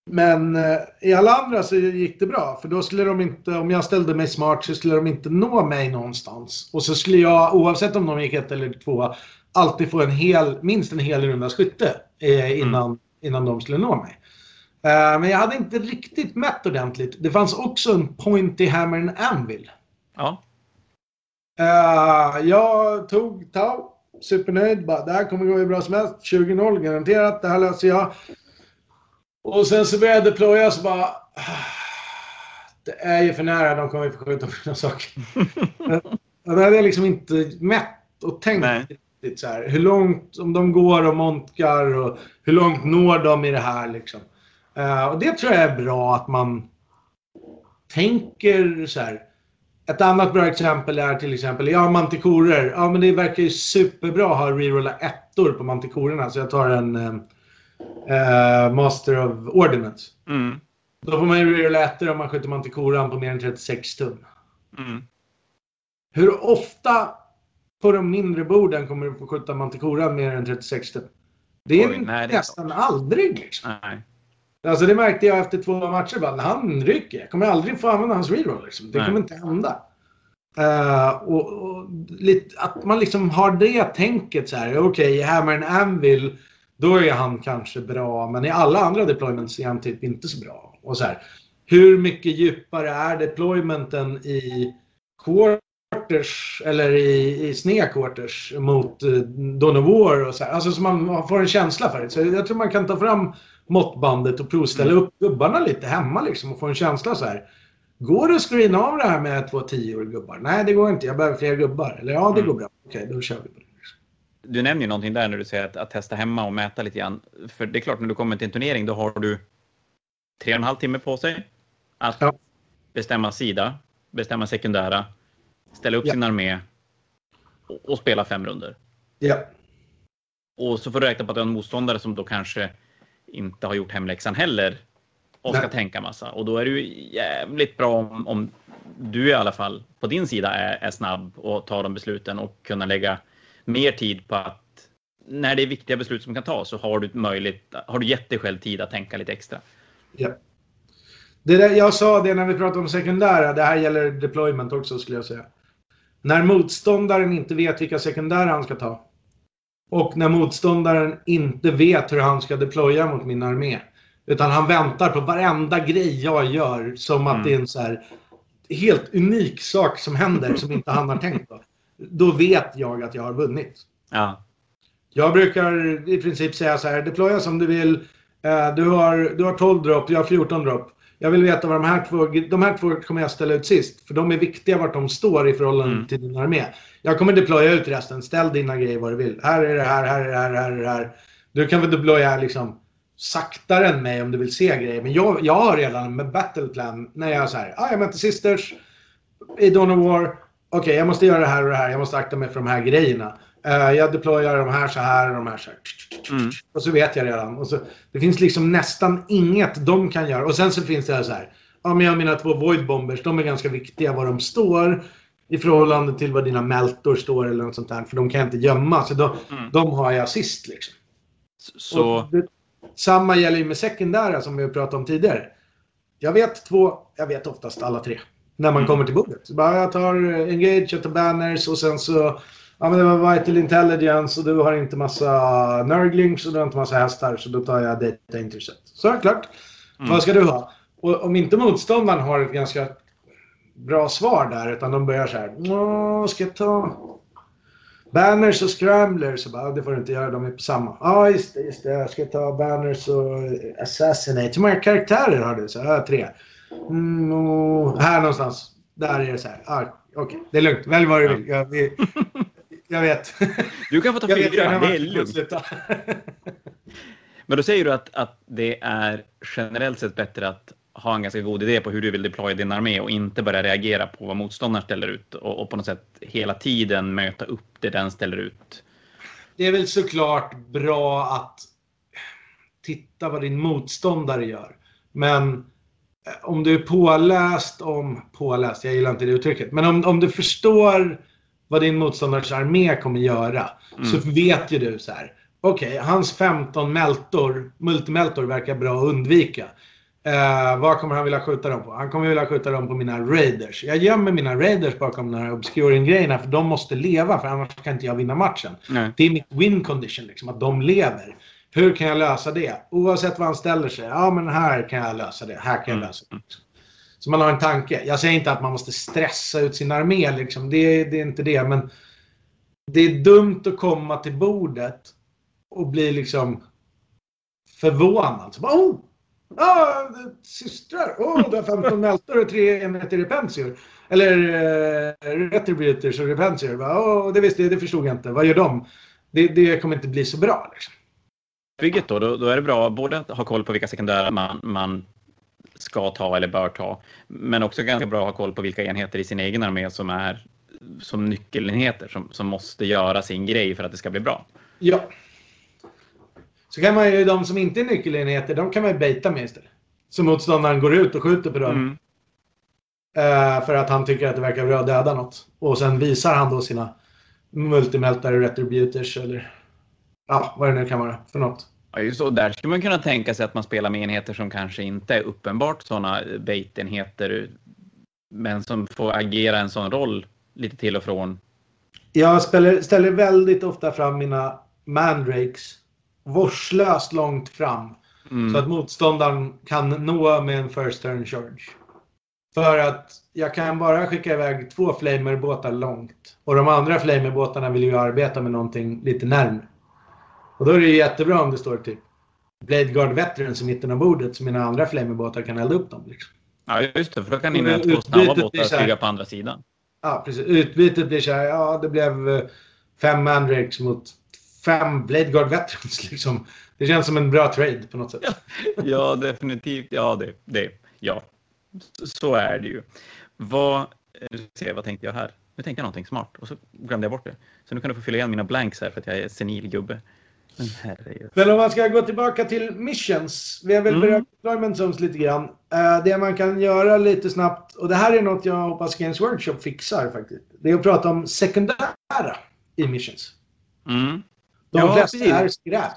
Men eh, i alla andra så gick det bra. För då skulle de inte, om jag ställde mig smart så skulle de inte nå mig någonstans. Och så skulle jag, oavsett om de gick ett eller två, alltid få en hel, minst en hel rundas skytte eh, innan, innan de skulle nå mig. Eh, men jag hade inte riktigt mätt ordentligt. Det fanns också en point i Hammer and Anvil. Ja. Eh, jag tog Tau. Supernöjd. Bara, det här kommer gå hur bra som helst. 20-0 garanterat. Det här löser jag. Och sen så började jag deploya så bara... "Ah, Det är ju för nära. De kommer ju få skjuta på mina saker. Det hade jag liksom inte mätt och tänkt Nej. riktigt så här. Hur långt, om de går och montkar och hur långt når de i det här liksom. Eh, och det tror jag är bra att man tänker så här. Ett annat bra exempel är till exempel, har mantikorer. Ja, men det verkar ju superbra att ha rerolla ettor på mantikorerna. Så jag tar en eh, eh, Master of Ordnance. Mm. Då får man ju rerolla ettor om man skjuter mantikoran på mer än 36 tum. Mm. Hur ofta på de mindre borden kommer du få skjuta mantikoran mer än 36 tum? Det är Oj, nej, det är nästan aldrig liksom. Nej. Alltså det märkte jag efter två matcher. Bara, han rycker, jag kommer aldrig få använda hans reroll. Liksom. Det Nej. kommer inte hända. Eh, och, och lite, att man liksom har det tänket så här. Okej, i Hammer and Anvil, då är han kanske bra. Men i alla andra deployments är han typ inte så bra. Och så här, hur mycket djupare är deploymenten i quarters eller i, i snedquarters mot uh, Dawn of War och så här. Alltså så man får en känsla för det. Så jag tror man kan ta fram måttbandet och provställa upp gubbarna lite hemma liksom och få en känsla så här. Går det att screena av det här med två tioor gubbar? Nej, det går inte. Jag behöver fler gubbar. Eller ja, det Mm. går bra. Okej, då kör vi på det. Du nämner ju någonting där när du säger att, att testa hemma och mäta lite grann. För det är klart, när du kommer till en turnering, då har du tre och en halv timme på sig att Ja. bestämma sida, bestämma sekundära, ställa upp Ja. sin armé och, och spela fem runder. Ja. Och så får du räkna på att du har en motståndare som då kanske inte har gjort hemläxan heller och ska Nej. tänka massa. Och då är det ju jävligt bra om, om du i alla fall på din sida är, är snabb och tar de besluten och kunna lägga mer tid på att när det är viktiga beslut som kan tas så har du möjligt, har du gett dig själv tid att tänka lite extra. Ja. Det där, jag sa det när vi pratade om sekundära, det här gäller deployment också skulle jag säga. När motståndaren inte vet vilka sekundära han ska ta. Och när motståndaren inte vet hur han ska deploya mot min armé. Utan han väntar på varenda grej jag gör som att Mm. det är en så här helt unik sak som händer som inte han har tänkt på. Då vet jag att jag har vunnit. Ja. Jag brukar i princip säga så här, deploya som du vill. Eh, Du har, du har 12 dropp, jag har 14 dropp. Jag vill veta vad de här två, de här två kommer jag ställa ut sist. För de är viktiga vart de står i förhållande Mm. till din armé. Jag kommer deploya ut resten, ställ dina grejer vad du vill. Här är det här, här är det här, här är det här. Du kan väl deploya liksom saktare än mig om du vill se grejer. Men jag, jag har redan med battleplan när jag är så här, ah, jag möter sisters i Dawn of War. Okej, jag måste göra det här och det här. Jag måste akta mig för de här grejerna. Eh, jag deployar de här så här och de här så här. Mm. Och så vet jag redan. Och så, det finns liksom nästan inget de kan göra. Och sen så finns det så här. Ja, men jag mina två Void Bombers. De är ganska viktiga var de står. I förhållande till var dina Meltor står eller något sånt där. För de kan inte gömma. Så de, Mm. de har jag sist liksom. Så, det, samma gäller ju med sekundära som vi pratade om tidigare. Jag vet två, jag vet oftast alla tre. När man Mm. kommer till bordet. Så bara, jag tar eh, Engage, jag tar Banners och sen så... Ja men det var Vital Intelligence och du har inte massa Nurglings och du har inte massa hästar så då tar jag Data Intercept. Så klart. Mm. Vad ska du ha? Och om inte motståndaren har ett ganska bra svar där utan de börjar så här. "Åh, Ska jag ta Banners och Scramblers? Så bara, "Ja, det får du inte göra, de är på samma. Ja, just det, just det. Jag ska ta Banners och Assassinate. Hur många karaktärer har du? Så, ja, tre. Mm, och här någonstans. Där är det så här. Ah, Okej, det är lugnt. Välj vad du vill. Jag, vi, jag vet. du kan få ta Jag när det är lugnt. Men då säger du att, att det är generellt sett bättre att ha en ganska god idé på hur du vill deploya din armé och inte bara reagera på vad motståndaren ställer ut och, och på något sätt hela tiden möta upp det den ställer ut. Det är väl såklart bra att titta vad din motståndare gör. Men eh, om du är påläst om... Påläst, jag gillar inte det uttrycket. Men om, om du förstår vad din motståndares armé kommer göra. Så vet ju du så här. Okej, hans 15 meltor, multimeltor verkar bra att undvika. Eh, vad kommer han vilja skjuta dem på? Han kommer vilja skjuta dem på mina raiders. Jag gömmer mina raiders bakom de här obscuring-grejerna för de måste leva för annars kan inte jag vinna matchen. Nej. Det är mitt win condition, liksom, att de lever. Hur kan jag lösa det? Oavsett vad han ställer sig. Ja, men här kan jag lösa det. Här kan jag Mm. lösa det. Så man har en tanke. Jag säger inte att man måste stressa ut sin armé. Liksom. Det, det är inte det. Men det är dumt att komma till bordet och bli liksom förvånad. Så bara, oh! Ah, systrar! Oh, du har 15 mältor och tre enheter repensior. Eller uh, retributors och repensior. Bara, oh, det visste jag, det förstod jag inte. Vad gör de? Det, det kommer inte bli så bra. Liksom. Bygget då, då, då är det bra både att ha koll på vilka sekundära man, man ska ta eller bör ta, men också ganska bra att ha koll på vilka enheter i sin egen armé som är som nyckelenheter som, som måste göra sin grej för att det ska bli bra. Ja. Så kan man ju, de som inte är nyckelenheter, de kan man ju baita med istället. Så motståndaren går ut och skjuter på dem. Mm. Eh, för att han tycker att det verkar bra att döda något. Och sen visar han då sina multimeltare retributors eller ja, vad det nu kan vara för något. Ja, så. Där skulle man kunna tänka sig att man spelar med enheter som kanske inte är uppenbart sådana bait-enheter, men som får agera en sån roll lite till och från. Jag ställer, ställer väldigt ofta fram mina mandrakes vårdslöst långt fram. Mm. Så att motståndaren kan nå med en first turn charge. För att jag kan bara skicka iväg två flamerbåtar långt. Och de andra flamerbåtarna vill ju arbeta med någonting lite närmare. Och då är det ju jättebra om det står typ Blade Guard Veterans i mitten av bordet så mina andra flamerbåtar kan elda upp dem. Liksom. Ja, just det, för då kan med två snabba båtar flyga på andra sidan. Ja, precis. Utbytet blir så här, ja det blev eh, fem mandrakes mot fem Blade Guard Veterans liksom. Det känns som en bra trade på något sätt. Ja, definitivt. Ja, det, det, ja. Så, är det ju. Vad, eh, se, vad tänkte jag här? Nu tänkte jag någonting smart och så glömde jag bort det. Så nu kan du få fylla igen mina blanks här för att jag är senil gubbe. Men om man ska gå tillbaka till missions. Vi har väl Mm. berört deployment zones lite grann. Eh, det man kan göra lite snabbt, och det här är något jag hoppas Games Workshop fixar faktiskt. Det är att prata om sekundära i missions. Mm. De Ja, flesta precis. är skräp.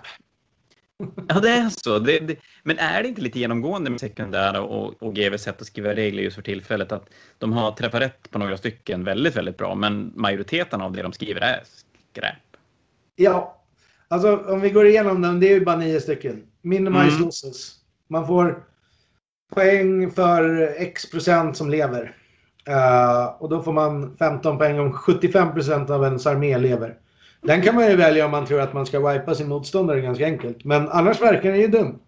Ja, det är så. Det, det, men är det inte lite genomgående med sekundära och, och GVs sätt att skriva regler just för tillfället att de har träffat rätt på några stycken väldigt, väldigt bra, men majoriteten av det de skriver är skräp? Ja, alltså om vi går igenom dem, det är ju bara nio stycken. Minimize mm. losses. Man får poäng för x procent som lever. Uh, och då får man 15 poäng om 75 procent av ens armé lever. Den kan man ju välja om man tror att man ska wipa sin motståndare ganska enkelt. Men annars verkar den ju dum.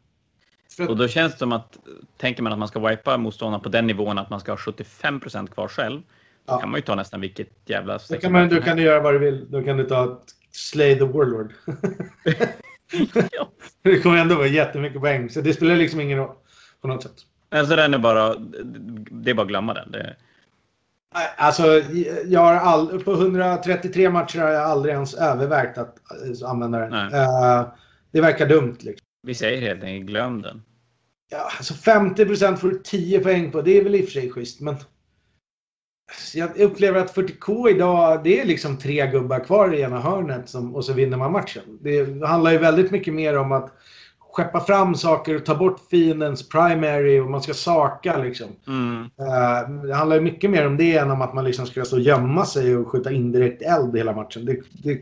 Att... Och då känns det som att, tänker man att man ska wipa motståndaren på den nivån att man ska ha 75 procent kvar själv. Då ja. kan man ju ta nästan vilket jävla... Då kan, man, då kan du göra vad du vill. Då kan du ta ett Slay the Warlord. ja. Det kommer ändå vara jättemycket poäng. Så det spelar liksom ingen roll på något sätt. Alltså den är bara, det är bara att glömma den. Det... Alltså, jag har all, på 133 matcher har jag aldrig ens övervägt att eh, använda den. Uh, det verkar dumt. Liksom. Vi säger helt enkelt glöm den. Ja, alltså 50 procent får du 10 poäng på. Det är väl i och för sig schysst, men jag upplever att 40K idag, det är liksom tre gubbar kvar i ena hörnet som, och så vinner man matchen. Det handlar ju väldigt mycket mer om att skeppa fram saker och ta bort fiendens primary och man ska saka liksom. Mm. Uh, det handlar ju mycket mer om det än om att man liksom ska stå och gömma sig och skjuta indirekt eld hela matchen. Det, det,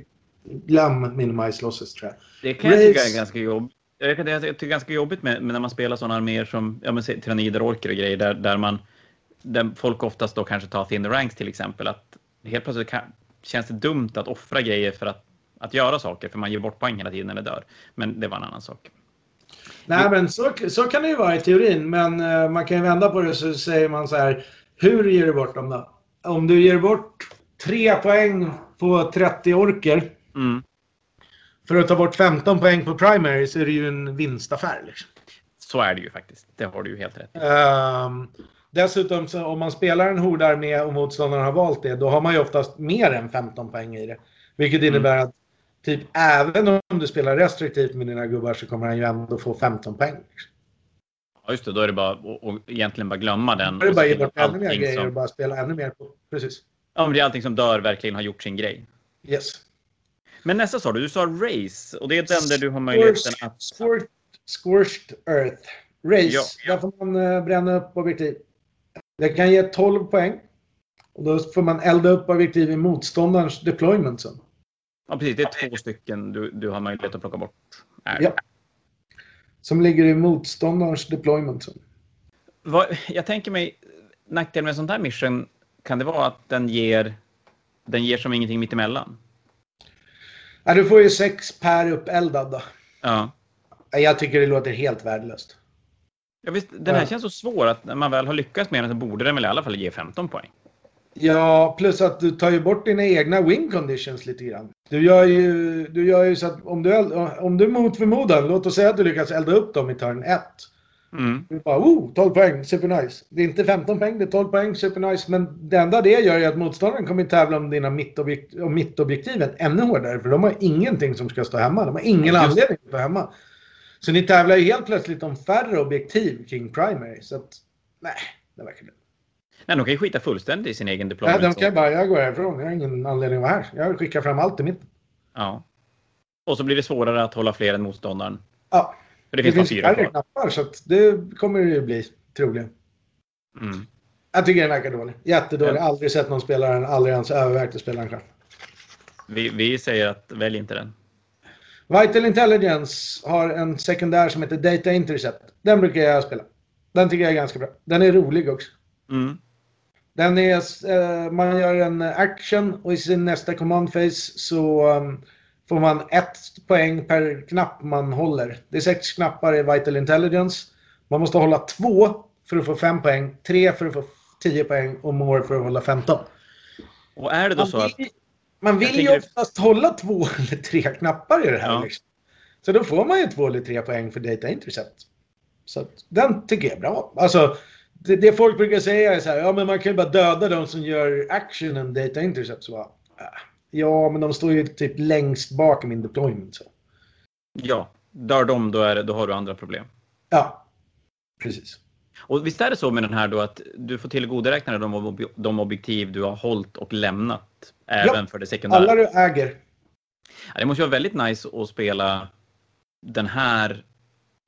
glöm minimize losses tror jag. Det kan jag tycka är ganska jobbigt. Jag tycker det är ganska jobbigt med, med när man spelar sådana arméer som ja, men, tyrannider, orker och grejer där, där man där folk oftast då kanske tar thin the ranks till exempel. Att helt plötsligt kan, känns det dumt att offra grejer för att, att göra saker för man ger bort poäng hela tiden det dör. Men det var en annan sak. Nej, men så, så kan det ju vara i teorin. Men uh, man kan ju vända på det så säger man så här. Hur ger du bort dem då? Om du ger bort tre poäng på 30 orker. Mm. För att ta bort 15 poäng på primary så är det ju en vinstaffär. Liksom. Så är det ju faktiskt. Det har du ju helt rätt i. Um, dessutom så om man spelar en hordarmé och motståndaren har valt det. Då har man ju oftast mer än 15 poäng i det. Vilket innebär mm. att typ även om du spelar restriktivt med dina gubbar så kommer han ju ändå få 15 poäng. Ja, just det. Då är det bara att egentligen bara glömma den. Då är det bara att ge bort ännu mer grejer som... och bara spela ännu mer på. Precis. Ja, men det är allting som dör verkligen har gjort sin grej. Yes. Men nästa sa du, du sa Race och det är den där du har möjligheten att... Scorched, scorched Earth. Race, ja. där får man uh, bränna upp objektiv. Det kan ge 12 poäng. Och då får man elda upp objektiv i motståndarens deployment sen. Ja, precis. Det är två stycken du, du har möjlighet att plocka bort. Ja. Som ligger i motståndarens deployment. Vad, jag tänker mig, nackdelen med en sån här mission kan det vara att den ger, den ger som ingenting mittemellan? Ja, du får ju sex per uppeldad då. Ja. Jag tycker det låter helt värdelöst. Ja, visst, den här känns så svår att när man väl har lyckats med den så borde den väl i alla fall ge 15 poäng. Ja, plus att du tar ju bort dina egna win conditions lite grann. Du gör ju, du gör ju så att om du, om du mot förmodan, låt oss säga att du lyckas elda upp dem i turn 1. Mm. Du bara, oh, 12 poäng, supernice. Det är inte 15 poäng, det är 12 poäng, supernice. Men det enda det gör är att motståndaren kommer tävla om dina mittobjekt, om mittobjektiven ännu hårdare. För de har ingenting som ska stå hemma. De har ingen Just. anledning att stå hemma. Så ni tävlar ju helt plötsligt om färre objektiv kring primary. Så att, nej, det verkar dumt. Nej, de kan ju skita fullständigt i sin egen deployment. Nej, de kan bara, jag går härifrån. Jag har ingen anledning att vara här. Jag skickar fram allt i mitten. Ja. Och så blir det svårare att hålla fler än motståndaren. Ja. För det, det finns, finns färre knappar så det kommer det ju bli troligen. Mm. Jag tycker den verkar dålig. Jättedålig. Ja. Aldrig sett någon spelare. Aldrig ens övervägt att spela den själv. Vi, vi säger att välj inte den. Vital Intelligence har en sekundär som heter Data Intercept. Den brukar jag spela. Den tycker jag är ganska bra. Den är rolig också. Mm. Den är, eh, man gör en action och i sin nästa command phase så um, får man ett poäng per knapp man håller. Det är sex knappar i Vital Intelligence. Man måste hålla två för att få fem poäng, tre för att få tio poäng och more för att hålla 15. Och är det då så att... Man vill ju oftast det... hålla två eller tre knappar i det här. Ja. Liksom. Så då får man ju två eller tre poäng för Data Intercept. Så den tycker jag är bra. Alltså, det, det, folk brukar säga är så här, ja men man kan ju bara döda de som gör actionen data intercept. Så bara, äh, ja, men de står ju typ längst bak i min deployment. Så. Ja, dör de då, är det, då har du andra problem. Ja, precis. Och visst är det så med den här då att du får tillgodoräkna dig de, de objektiv du har hållit och lämnat även ja, för det sekundära? alla du äger. Ja, det måste vara väldigt nice att spela den här...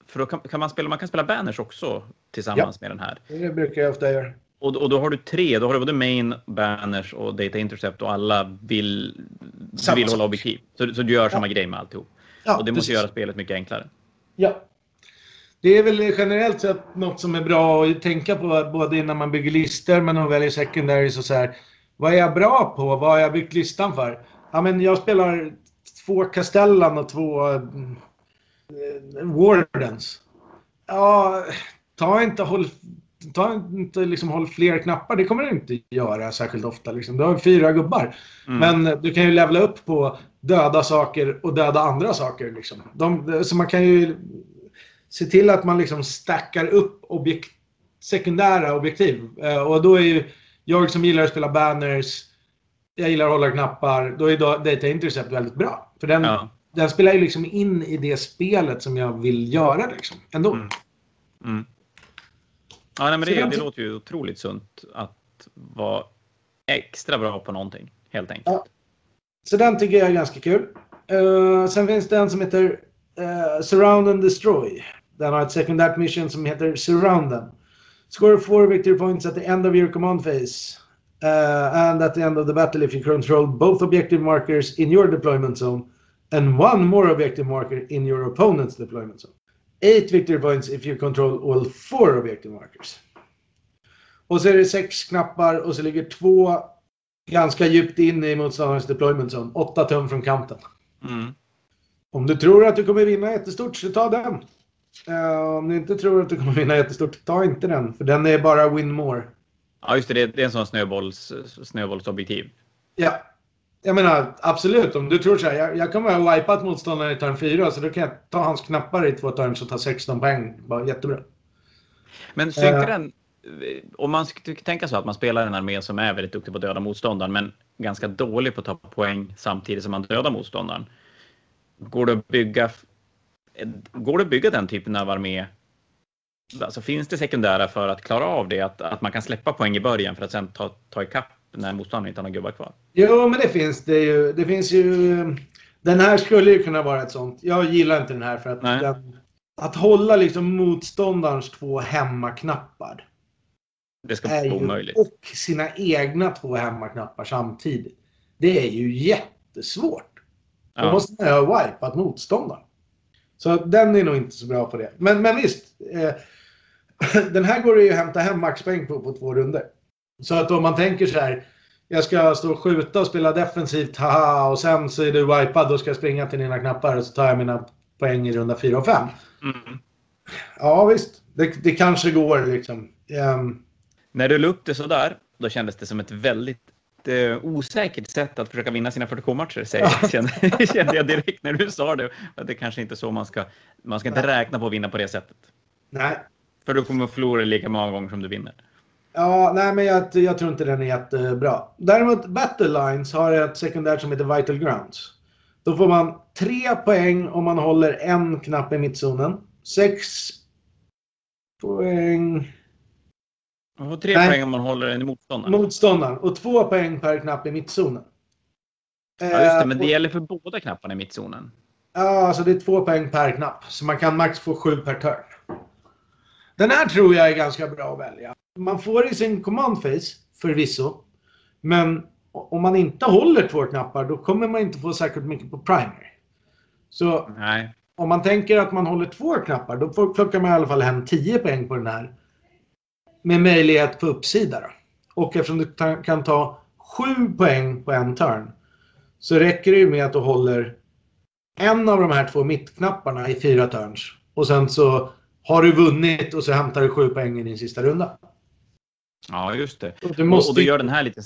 För då kan, kan, man spela, man kan spela banners också tillsammans ja. med den här. Det brukar jag ofta göra. Och, och då har du tre, då har du både main, banners och data intercept och alla vill, vill hålla objektiv. Så, så du gör samma grej med alltihop. Ja, och det måste göra spelet mycket enklare. Ja. Det är väl generellt sett något som är bra att tänka på både innan man bygger listor men och väljer secondaries och så här. Vad är jag bra på? Vad har jag byggt listan för? Ja, men jag spelar två Castellan och två eh, Wardens. Ja, ta inte håll ta inte liksom håll fler knappar. Det kommer du inte göra särskilt ofta. Liksom. Du har fyra gubbar. Mm. Men du kan ju levla upp på döda saker och döda andra saker. Liksom. De, så man kan ju se till att man liksom stackar upp objekt, sekundära objektiv. Eh, och då är ju jag som gillar att spela banners, jag gillar att hålla knappar, då är Data Intercept väldigt bra. För den, ja. den spelar ju liksom in i det spelet som jag vill göra liksom, ändå. Mm. Mm. Ja, nej, men det, det låter ju otroligt sunt att vara extra bra på någonting, helt enkelt. Ja. Så den tycker jag är ganska kul. Uh, sen finns det en som heter uh, Surround and Destroy. Den har ett sekundärt mission som heter Surround them. Score four victory points at the end of your command phase. Uh, and at the end of the battle if you control both objective markers in your deployment zone and one more objective marker in your opponent's deployment zone. 8 victory points if you control all four objective markers. Och så är det sex knappar och så ligger två ganska djupt in i motståndarens deployment zone. Åtta tum från kanten. Mm. Om du tror att du kommer vinna jättestort så ta den. Uh, om du inte tror att du kommer vinna jättestort, ta inte den. För den är bara win more. Ja, just det. Det är en sån snöbolls, snöbollsobjektiv. Ja jag menar absolut, om du tror så här, jag, jag kommer ha wipat motståndaren i turn 4 så då kan jag ta hans knappar i två turns och ta 16 poäng. Bara jättebra. Men synkar uh, den, om man skulle tänka så att man spelar en armé som är väldigt duktig på att döda motståndaren men ganska dålig på att ta poäng samtidigt som man dödar motståndaren. Går det att bygga, går det att bygga den typen av armé Alltså finns det sekundära för att klara av det? Att, att man kan släppa poäng i början för att sen ta, ta ikapp när motståndaren inte har några gubbar kvar. Jo, men det finns det ju. Det finns ju... Den här skulle ju kunna vara ett sånt. Jag gillar inte den här för att den, att hålla liksom motståndarens två hemmaknappar. Det ska vara omöjligt. Och sina egna två hemmaknappar samtidigt. Det är ju jättesvårt. Då ja. måste man ha wipat motståndaren. Så den är nog inte så bra på det. Men, men visst. Eh, den här går det ju att hämta hem maxpoäng på på två runder. Så att om man tänker så här. Jag ska stå och skjuta och spela defensivt, haha, och sen så är du wipad. Då ska jag springa till dina knappar och så tar jag mina poäng i runda 4 och 5. Mm. Ja, visst. Det, det kanske går liksom. Um... När du la upp det sådär, då kändes det som ett väldigt osäkert sätt att försöka vinna sina 40K-matcher, ja. kände, kände jag direkt när du sa det. Att det kanske inte är så man ska... Man ska inte räkna på att vinna på det sättet. Nej. För du kommer att förlora lika många gånger som du vinner. Ja, nej men jag, jag, tror inte den är jättebra. Däremot Battle Lines har ett sekundärt som heter Vital Grounds. Då får man tre poäng om man håller en knapp i mittzonen. Sex poäng... Man får tre nej. poäng om man håller en i motståndaren. Motståndaren. Och två poäng per knapp i mittzonen. Ja, just det. Men det eh, gäller för båda knapparna i mittzonen. Ja, alltså det är två poäng per knapp. Så man kan max få sju per turn. Den här tror jag är ganska bra att välja. Man får i sin command face, förvisso. Men om man inte håller två knappar då kommer man inte få särskilt mycket på primary. Så Nej. om man tänker att man håller två knappar då plockar man i alla fall hem 10 poäng på den här. Med möjlighet på uppsida. Då. Och eftersom du kan ta 7 poäng på en turn så räcker det ju med att du håller en av de här två mittknapparna i fyra turns. Och sen så har du vunnit och så hämtar du sju poäng i din sista runda. Ja, just det. Och, du måste... och, då gör den här lite...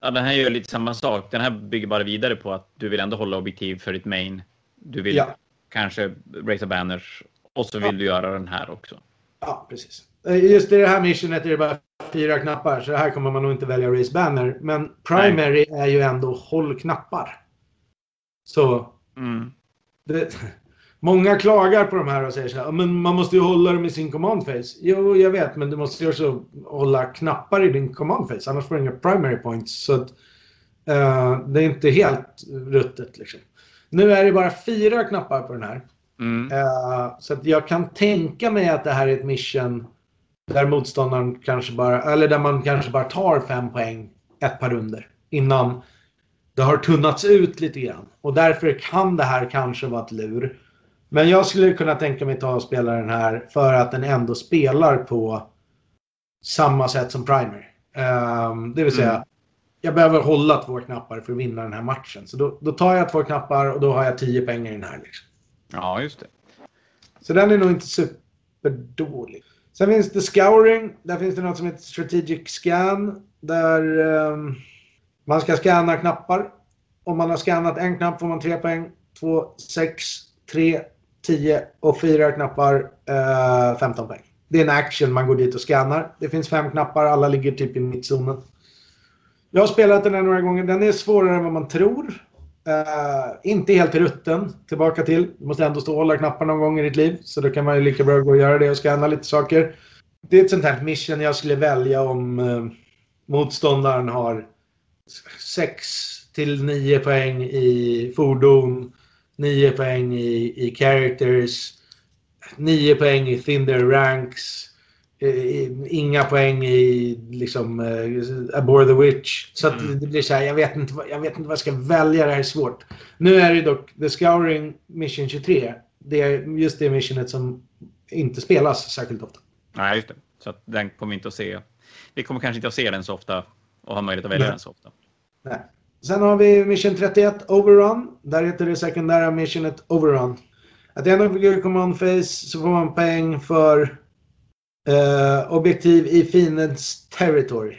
Ja, den här gör lite samma sak. Den här bygger bara vidare på att du vill ändå hålla objektiv för ditt main. Du vill ja. kanske raisa banners och så vill ja. du göra den här också. Ja, precis. Eh, just i det här missionet är det bara fyra knappar så här kommer man nog inte välja raise banner. Men primary Nej. är ju ändå håll knappar. Så mm. det, Många klagar på de här och säger så här, men man måste ju hålla dem i sin command face. Jo, jag vet, men du måste ju också hålla knappar i din command face, annars får du inga primary points. Så att, uh, det är inte helt ruttet liksom. Nu är det bara fyra knappar på den här. Mm. Eh, så att jag kan tänka mig att det här är ett mission där motståndaren kanske bara, eller där man kanske bara tar fem poäng ett par runder innan det har tunnats ut lite grann. Och därför kan det här kanske vara ett lur. Men jag skulle kunna tänka mig ta och spela den här för att den ändå spelar på samma sätt som Primer. Um, det vill säga, Mm. jag behöver hålla två knappar för att vinna den här matchen. Så då, då tar jag två knappar och då har jag tio pengar i den här. Liksom. Ja, just det. Så den är nog inte superdålig. Sen finns det Scouring. Där finns det något som heter Strategic Scan. Där eh, man ska scanna knappar. Om man har scannat en knapp får man tre poäng. Två, sex, tre, tio och fyra knappar eh, 15 poäng. Det är en action, man går dit och scannar. Det finns fem knappar, alla ligger typ i mittzonen. Jag har spelat den här några gånger. Den är svårare än vad man tror. Uh, inte helt rutten, tillbaka till. Du måste ändå stå och hålla knappar någon gång i ditt liv. Så då kan man ju lika bra gå och göra det och scanna lite saker. Det är ett sånt här mission jag skulle välja om uh, motståndaren har 6 till 9 poäng i fordon, 9 poäng i, i characters, 9 poäng i Thinder ranks, inga poäng i liksom uh, Abore the Witch. Så att Mm. det blir så här, jag vet, inte, jag vet inte vad jag ska välja, det här är svårt. Nu är det dock The Scouring Mission 23. Det är just det missionet som inte spelas särskilt ofta. Nej, just det. Så att den kommer vi inte att se. Vi kommer kanske inte att se den så ofta och ha möjlighet att välja Nej. den så ofta. Nej. Sen har vi Mission 31, Overrun. Där heter det sekundära missionet Overrun. At the end of your command phase så får man poäng för eh, objektiv i fiendens territory.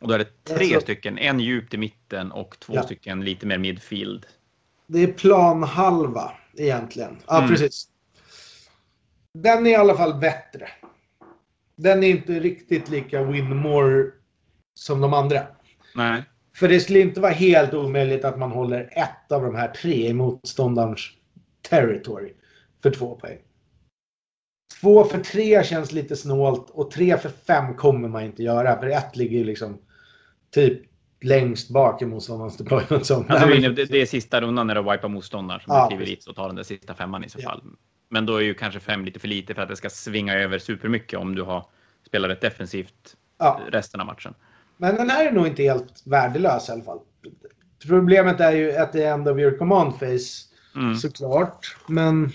Och då är det tre Alltså- stycken. En djupt i mitten och två Ja. stycken lite mer midfield. Det är planhalva egentligen. Ja, Mm. precis. Den är i alla fall bättre. Den är inte riktigt lika win more som de andra. Nej. För det skulle inte vara helt omöjligt att man håller ett av de här tre i motståndarens territory för två poäng. Två för tre känns lite snålt och tre för fem kommer man inte göra. För ett ligger ju liksom typ längst bak i motståndarens deployment zone. Alltså, det, är- det, är sista rundan när du wipar motståndaren som Ja, kliver dit så tar den där sista femman i så Ja. fall. Men då är ju kanske fem lite för lite för att det ska svinga över supermycket om du har spelat rätt defensivt Ja. resten av matchen. Men den här är nog inte helt värdelös i alla fall. Problemet är ju att det är end of your command phase Mm. såklart. Men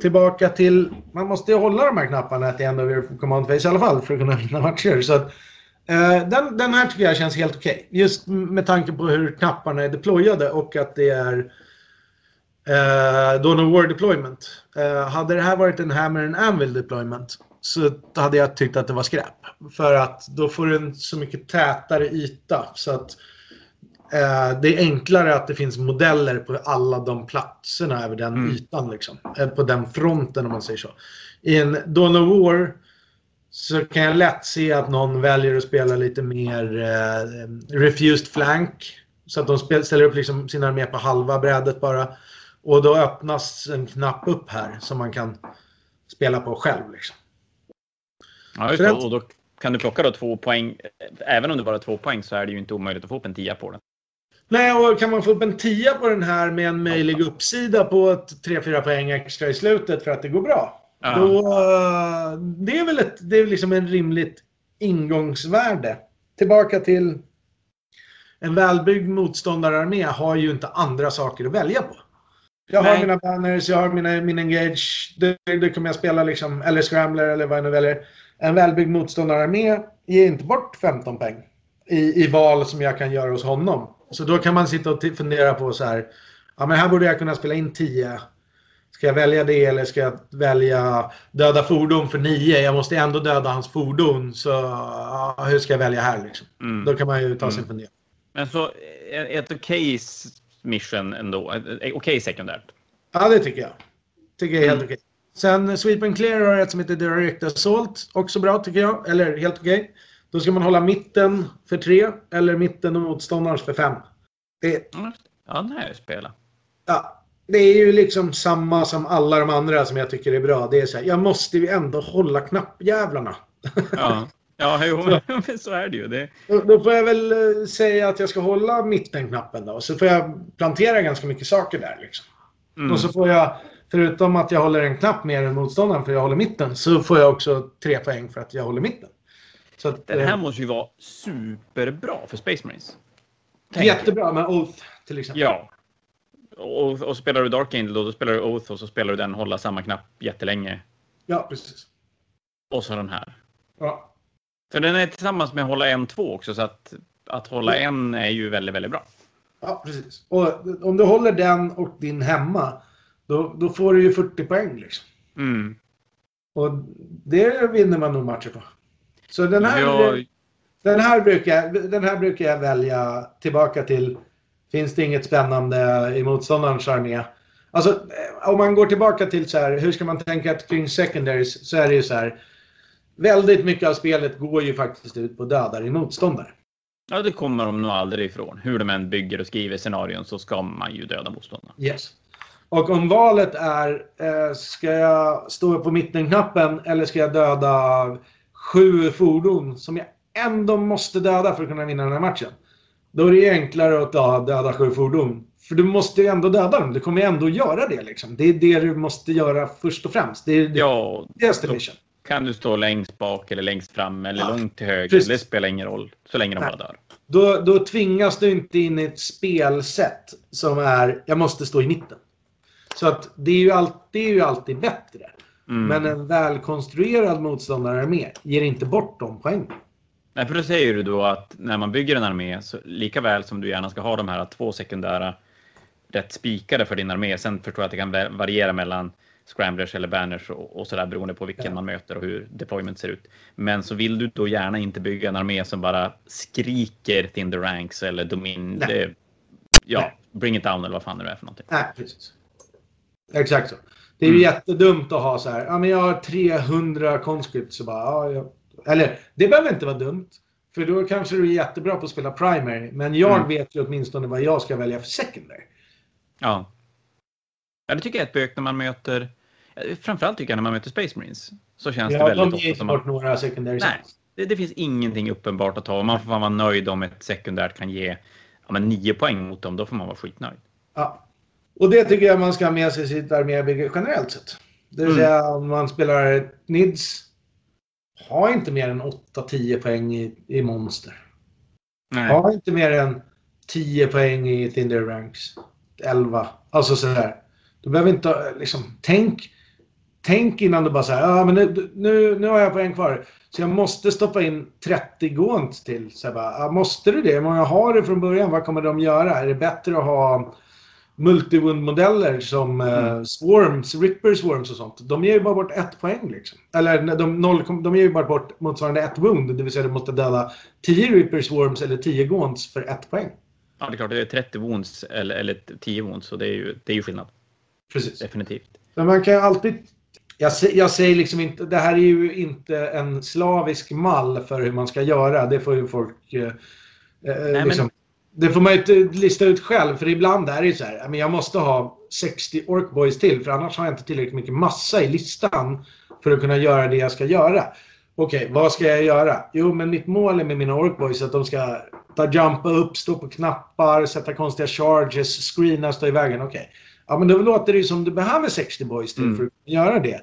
tillbaka till, man måste ju hålla de här knapparna till end of your command phase i alla fall för att kunna vinna matcher. Så att, eh, den, den här tycker jag känns helt okej. Just med tanke på hur knapparna är deployade och att det är eh, Dawn War deployment. Eh, hade det här varit en Hammer and Anvil deployment så hade jag tyckt att det var skräp. För att då får du en så mycket tätare yta. Så att eh, det är enklare att det finns modeller på alla de platserna över den Mm. ytan. Liksom. Eh, på den fronten om man säger så. I en Dawn of War så kan jag lätt se att någon väljer att spela lite mer eh, refused flank. Så att de ställer upp liksom sin armé på halva brädet bara. Och då öppnas en knapp upp här som man kan spela på själv. Liksom. Ja, just det. Och då kan du plocka då två poäng. Även om det bara är två poäng så är det ju inte omöjligt att få upp en tia på den. Nej, och kan man få upp en 10 på den här med en möjlig uppsida på ett 3-4 poäng extra i slutet för att det går bra. Ja. Då, eh, det är väl ett, det är liksom en rimligt ingångsvärde. Tillbaka till en välbyggd motståndararmé har ju inte andra saker att välja på. Jag har Nej. mina banners, jag har mina, min engage. Det, det kommer jag spela liksom, eller scrambler eller vad jag nu väljer. En välbyggd motståndararmé ger inte bort 15 poäng i, i val som jag kan göra hos honom. Så då kan man sitta och fundera på så här. Ja, men här borde jag kunna spela in 10. Ska jag välja det eller ska jag välja döda fordon för 9? Jag måste ändå döda hans fordon. Så ja, hur ska jag välja här liksom? Mm. Då kan man ju ta Mm. fundering. Men så ett okej s- mission ändå. Okej sekundärt. Ja, det tycker jag. Tycker jag är helt Mm. okej. Sen Sweep and Clear har ett som heter Direct Assault. Också bra tycker jag. Eller helt okej. Då ska man hålla mitten för 3 eller mitten och motståndarens för 5. Det, Ja, den ju spelat. ja, det är ju liksom samma som alla de andra som jag tycker är bra. Det är så här, jag måste ju ändå hålla knappjävlarna. Ja, ja jo, men så är det ju. Det, Då, då får jag väl eh, säga att jag ska hålla mittenknappen då. Så får jag plantera ganska mycket saker där liksom. mm. Och så får jag förutom att jag håller en knapp mer än motståndaren för jag håller mitten, så får jag också tre poäng för att jag håller mitten. Så att, Den här eh, måste ju vara superbra för Space Marines. Jättebra med Oath till exempel. Ja. Och, och spelar du Dark Angel då, då spelar du Oath och så spelar du den hålla samma knapp jättelänge. Ja, precis. Och så den här. Ja. För den är tillsammans med hålla en två också, så att, att hålla ja. en är ju väldigt, väldigt bra. Ja, precis. Och om du håller den och din hemma, då, då får du ju 40 poäng liksom. Mm. Och det vinner man nog matcher på. Så den här, jag... den, här brukar, den här brukar jag välja tillbaka till. Finns det inget spännande i motståndarens armé? Alltså, eh, om man går tillbaka till så här, hur ska man tänka kring secondaries så är det ju så här. Väldigt mycket av spelet går ju faktiskt ut på dödar i motståndare. Ja, det kommer de nog aldrig ifrån. Hur de än bygger och skriver scenarion så ska man ju döda motståndarna. Yes. Och om valet är, eh, ska jag stå på mittenknappen eller ska jag döda sju fordon som jag ändå måste döda för att kunna vinna den här matchen. Då är det enklare att döda sju fordon. För du måste ju ändå döda dem. Du kommer ju ändå göra det liksom. Det är det du måste göra först och främst. Det är ja, destination. Kan du stå längst bak eller längst fram eller ja, långt till höger. Precis. Det spelar ingen roll. Så länge de bara dör. Då, då tvingas du inte in i ett spelsätt som är jag måste stå i mitten. Så att det är ju, all, det är ju alltid bättre. Mm. Men en välkonstruerad motståndare med ger inte bort de poängen. Nej, för då säger du då att när man bygger en armé, så lika väl som du gärna ska ha de här två sekundära rätt spikade för din armé. Sen förstår jag att det kan variera mellan scramblers eller banners och, och sådär beroende på vilken ja. man möter och hur deployment ser ut. Men så vill du då gärna inte bygga en armé som bara skriker the ranks eller domin... Det, ja, Nej. bring it down eller vad fan det är för någonting. Nej, precis. Exakt så. Det är ju mm. jättedumt att ha så här, ja men jag har 300 conscripts. Så bara, ja, jag... Eller, det behöver inte vara dumt. För då kanske du är jättebra på att spela primary. Men jag mm. vet ju åtminstone vad jag ska välja för secondary. Ja. Ja, det tycker jag är ett bök när man möter, framförallt tycker jag när man möter Space Marines. Så känns ja, det väldigt de ger inte bort några secondary Nej, det, det, finns ingenting uppenbart att ta. Man får vara nöjd om ett sekundärt kan ge ja, men nio poäng mot dem. Då får man vara skitnöjd. Ja. Och det tycker jag man ska ha med sig i sitt armébygge generellt sett. Det vill mm. säga om man spelar NIDS, ha inte mer än 8-10 poäng i, i monster. Nej. Ha inte mer än 10 poäng i Tinder Ranks. 11. Alltså sådär. Du behöver inte liksom, tänk, tänk innan du bara säger ja men nu, nu, nu har jag poäng kvar. Så jag måste stoppa in 30 gånt till. Så jag bara, måste du det? Hur många har du från början? Vad kommer de göra? Är det bättre att ha multiwound-modeller som eh, mm. Swarms, Ripper Swarms och sånt. De ger ju bara bort ett poäng liksom. Eller de, noll, de ger ju bara bort motsvarande ett wound. Det vill säga du måste döda 10 Ripper Swarms eller 10 Gaunts för ett poäng. Ja, det är klart. Det är 30 wounds eller, eller 10 wounds. Så det är ju, det är ju skillnad. Precis. Definitivt. Men man kan ju alltid... Jag, jag säger liksom inte... Det här är ju inte en slavisk mall för hur man ska göra. Det får ju folk... Eh, Nej, liksom, men det får man ju lista ut själv, för ibland är det ju så här, jag måste ha 60 Orkboys till, för annars har jag inte tillräckligt mycket massa i listan för att kunna göra det jag ska göra. Okej, okay, vad ska jag göra? Jo, men mitt mål är med mina Orkboys att de ska ta jumpa upp, stå på knappar, sätta konstiga charges, screena, stå i vägen. Okej. Okay. Ja, men då låter det ju som du behöver 60 boys till mm. för att göra det.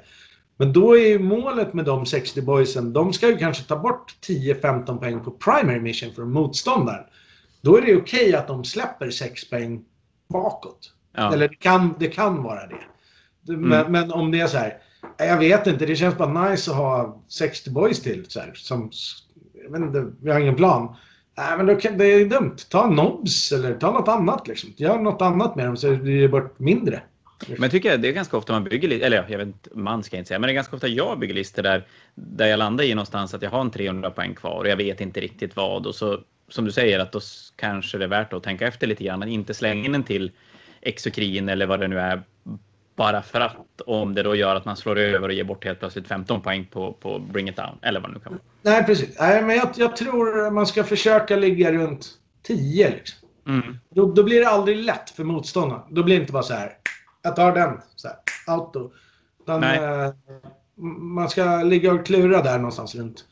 Men då är ju målet med de 60 boysen, de ska ju kanske ta bort 10-15 poäng på primary mission för motståndaren. Då är det okej att de släpper 6 poäng bakåt. Ja. Eller det kan, det kan vara det. Men, mm. men, om det är så här. Jag vet inte, det känns bara nice att ha 60 boys till. Så här, som, jag vet inte, vi har ingen plan. Nej, men kan, det är dumt. Ta nobs eller ta något annat. Liksom. Gör något annat med dem så det blir bort mindre. Men jag tycker det är ganska ofta man bygger listor, eller jag vet inte, man ska inte säga, men det är ganska ofta jag bygger listor där, där jag landar i någonstans att jag har en 300 poäng kvar och jag vet inte riktigt vad och så som du säger, att då kanske det är värt att tänka efter lite grann. Att inte slänga in den till exokrin eller vad det nu är. Bara för att om det då gör att man slår över och ger bort helt plötsligt 15 poäng på, på Bring It Down. Eller vad det nu kan vara. Nej, precis. Nej, men jag, jag tror man ska försöka ligga runt 10. Liksom. Mm. Då, då, blir det aldrig lätt för motståndaren. Då blir det inte bara så här. Jag tar den. Så här, auto. Utan, eh, man ska ligga och klura där någonstans runt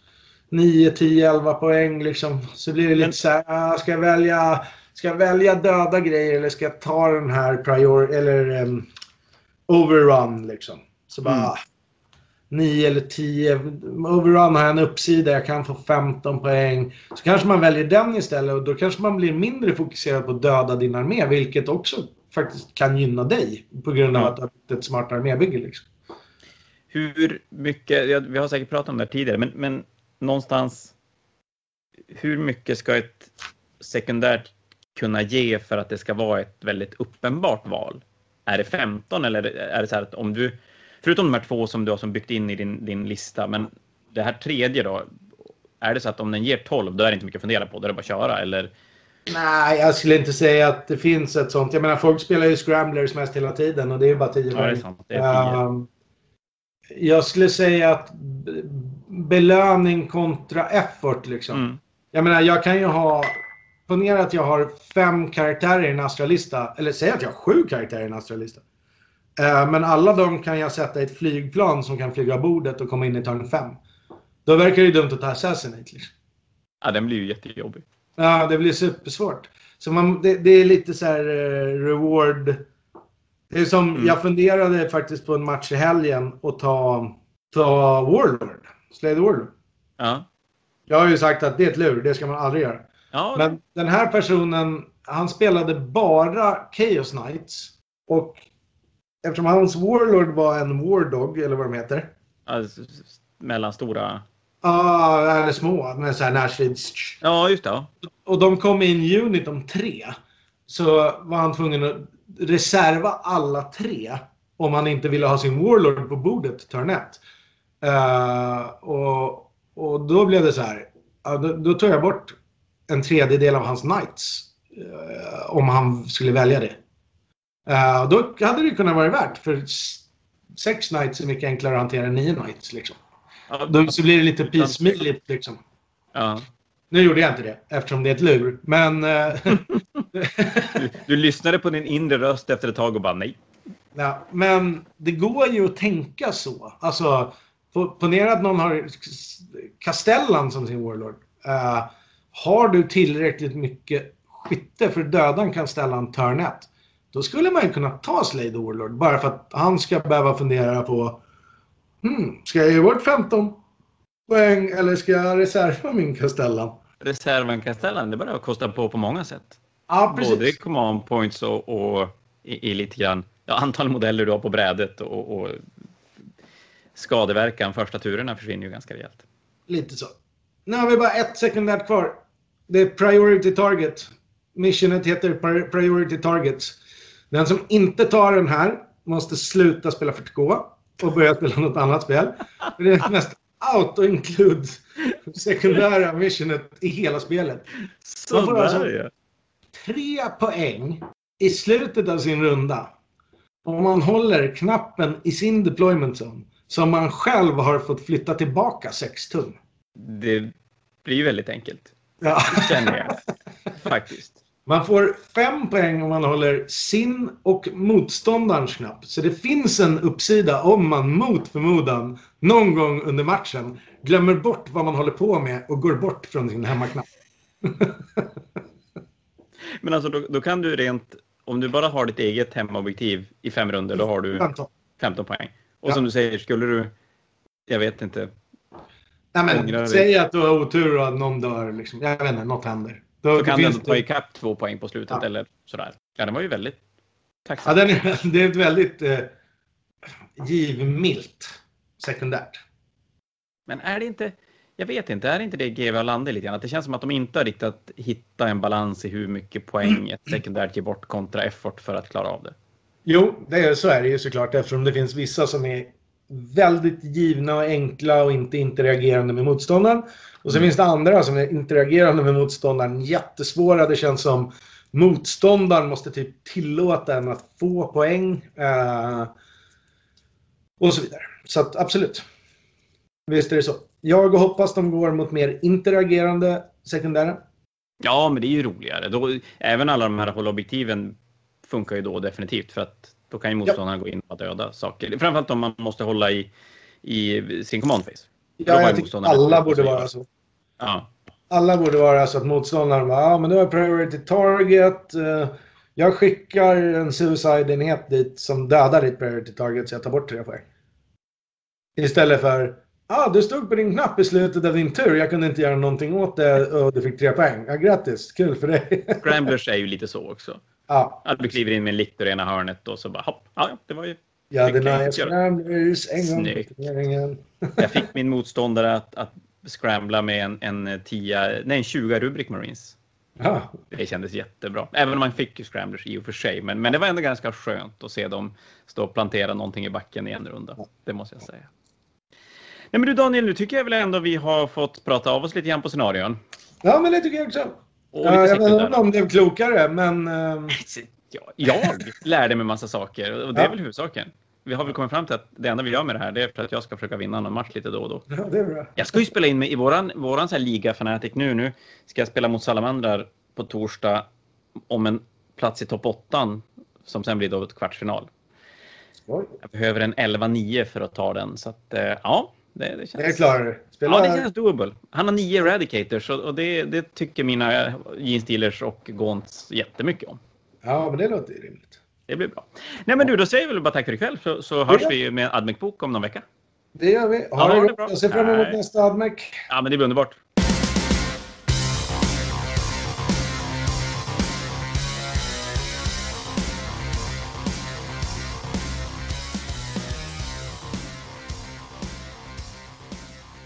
9, 10, 11 poäng liksom. Så blir det lite så här, ah, ska jag välja, ska jag välja döda grejer eller ska jag ta den här prior eller um, overrun liksom. Så bara Mm. 9 eller 10. Overrun har en uppsida, jag kan få 15 poäng. Så kanske man väljer den istället och då kanske man blir mindre fokuserad på att döda din armé, vilket också faktiskt kan gynna dig på grund av Ja. att du har byggt ett smart armébygge. Liksom. Hur mycket, vi har säkert pratat om det här tidigare, men, men någonstans hur mycket ska ett sekundärt kunna ge för att det ska vara ett väldigt uppenbart val? Är det 15 eller är det så här att om du, förutom de här två som du har som byggt in i din, din lista, men det här tredje då, är det så att om den ger 12 då är det inte mycket att fundera på, då är det bara att köra eller? Nej, jag skulle inte säga att det finns ett sånt. Jag menar, folk spelar ju scramblers mest hela tiden och det är ju bara 10 Ja, det är poäng. sant, det är 10. Ehm, jag skulle säga att belöning kontra effort liksom. Mm. Jag menar, jag kan ju ha... Ponera att jag har fem karaktärer i en astralista. Eller säg att jag har sju karaktärer i en astralista. Eh, men alla de kan jag sätta i ett flygplan som kan flyga bordet och komma in i turn 5. Då verkar det ju dumt att ta assassinate. Liksom. Ja, den blir ju jättejobbig. Ja, det blir supersvårt. Så man, det, det är lite så här eh, reward. Det är som, Mm. jag funderade faktiskt på en match i helgen och ta, ta Warlord. Slay the Warlord. Ja. Jag har ju sagt att det är ett lur, det ska man aldrig göra. Ja, Men den här personen, han spelade bara Chaos Knights. Och eftersom hans Warlord var en Wardog, eller vad de heter. alltså, mellanstora. Ja, eller små, med så här närstrids... Ja, just det. Och de kom i en unit om tre. Så var han tvungen att reserva alla tre om han inte ville ha sin Warlord på bordet turn 1. och, och då blev det så här. Ja, då, då tog jag bort en tredjedel av hans Knights. eh, om han skulle välja det. Eh, då hade det kunnat vara värt. För sex Knights är mycket enklare att hantera än nio Knights. Liksom. Då så blir det lite pismiligt liksom. ja. Nu gjorde jag inte det eftersom det är ett lur. Men... eh, Du, du lyssnade på din inre röst efter ett tag och bara nej. ja, men det går ju att tänka så. Alltså, po- ponera att någon har Castellan som sin Warlord. Eh, har du tillräckligt mycket skytte för att döda en Castellan turn 1, då skulle man ju kunna ta Slay the Warlord bara för att han ska behöva fundera på hmm, ska jag ge bort 15 poäng eller ska jag reserva min Castellan? Reserven Castellan, det börjar kosta på på många sätt. Ja, precis. Både command points och, och i, i lite grann ja, antal modeller du har på brädet och, och skadeverkan första turerna försvinner ju ganska rejält. Lite så. Nu har vi bara ett sekundärt kvar. Det är Priority Target. Missionet heter Pri- Priority Targets. Den som inte tar den här måste sluta spela 40K och börja spela något annat spel. Det är det mest auto-include sekundära missionet i hela spelet. Man får alltså-. Tre poäng i slutet av sin runda. Om man håller knappen i sin deployment zone som man själv har fått flytta tillbaka 6 tum. Det blir väldigt enkelt, Ja. känner jag. Faktiskt. Man får fem poäng om man håller sin och motståndarens knapp. Så det finns en uppsida om man mot förmodan någon gång under matchen glömmer bort vad man håller på med och går bort från sin hemmaknapp. Men alltså då, då kan du rent, om du bara har ditt eget hemobjektiv i fem runder, då har du Vänta. 15 poäng. Och Ja. som du säger, skulle du, jag vet inte, Nej, men, säg att du har otur och att någon dör. Liksom. Jag vet inte, något händer. Då, så kan ändå ta ikapp två poäng på slutet Ja. eller sådär. Ja, den var ju väldigt Ja, tacksam. den är, det är ett väldigt eh, givmilt sekundärt. Men är det inte, jag vet inte, är det inte det GW har landat lite grann? Att det känns som att de inte har riktigt hittat en balans i hur mycket poäng ett sekundärt ger bort kontra effort för att klara av det. Jo, det är, så är det ju såklart eftersom det finns vissa som är väldigt givna och enkla och inte interagerande med motståndaren. Och sen Mm. finns det andra som är interagerande med motståndaren jättesvåra. Det känns som motståndaren måste typ tillåta en att få poäng. Eh, och så vidare. Så att absolut. Visst är det så. Jag hoppas de går mot mer interagerande sekundära. Ja, men det är ju roligare. Då, även alla de här hållobjektiven funkar ju då definitivt för att då kan ju motståndarna gå in och döda saker. Framförallt om man måste hålla i, i sin command har Ja, jag tycker motståndaren alla borde vara så. Ja, alla borde vara så att motståndaren bara, ja men du har priority target. eh, Jag skickar en suicide-enhet dit som dödar ditt priority target så jag tar bort tre poäng. Istället för ah, du stod på din knapp i slutet av din tur. Jag kunde inte göra någonting åt det och du fick tre poäng. Ja, grattis, kul för dig. Scramblers är ju lite så också. ja, Att du kliver in med en liktor i ena hörnet och så bara hopp. Ja, ja, det var ju. jag jag Nia inte göra. Scramblers en gång på turneringen. Jag fick min motståndare att, att scrambla med en, en 10, nej en 20 Rubrik Marines. Ja, Det kändes jättebra. Även om man fick ju scramblers i och för sig. Men, men det var ändå ganska skönt att se dem stå och plantera någonting i backen i en runda. Det måste jag säga. Nej, men du Daniel, nu tycker jag väl ändå vi har fått prata av oss lite grann på scenarion. ja men det tycker jag också. Och Ja, jag vet inte om de blev klokare, men... Ja, jag lärde mig massa saker och det är Ja. väl huvudsaken. Vi har väl kommit fram till att det enda vi gör med det här det är för att jag ska försöka vinna någon match lite då och då. ja, det är bra. Jag ska ju spela in mig i våran, våran så här liga Fanatic nu. Nu ska jag spela mot Salamandrar på torsdag om en plats i topp 8 som sen blir då ett kvartsfinal. Oj, Jag behöver en 11-9 för att ta den så att eh, ja, det, det det känns. klarar du. Ja, det känns doable. Han har nio eradicators och och det, det tycker mina Gene Steelers och Gaunts jättemycket om. ja, men det låter ju rimligt. Det blir bra. Nej men du, då säger vi väl bara tack för ikväll så, så hörs vi med Admec Bok om någon vecka. Det gör vi. Ha Ja, det bra. Jag ser fram emot nästa Admec. Ja, men det blir underbart.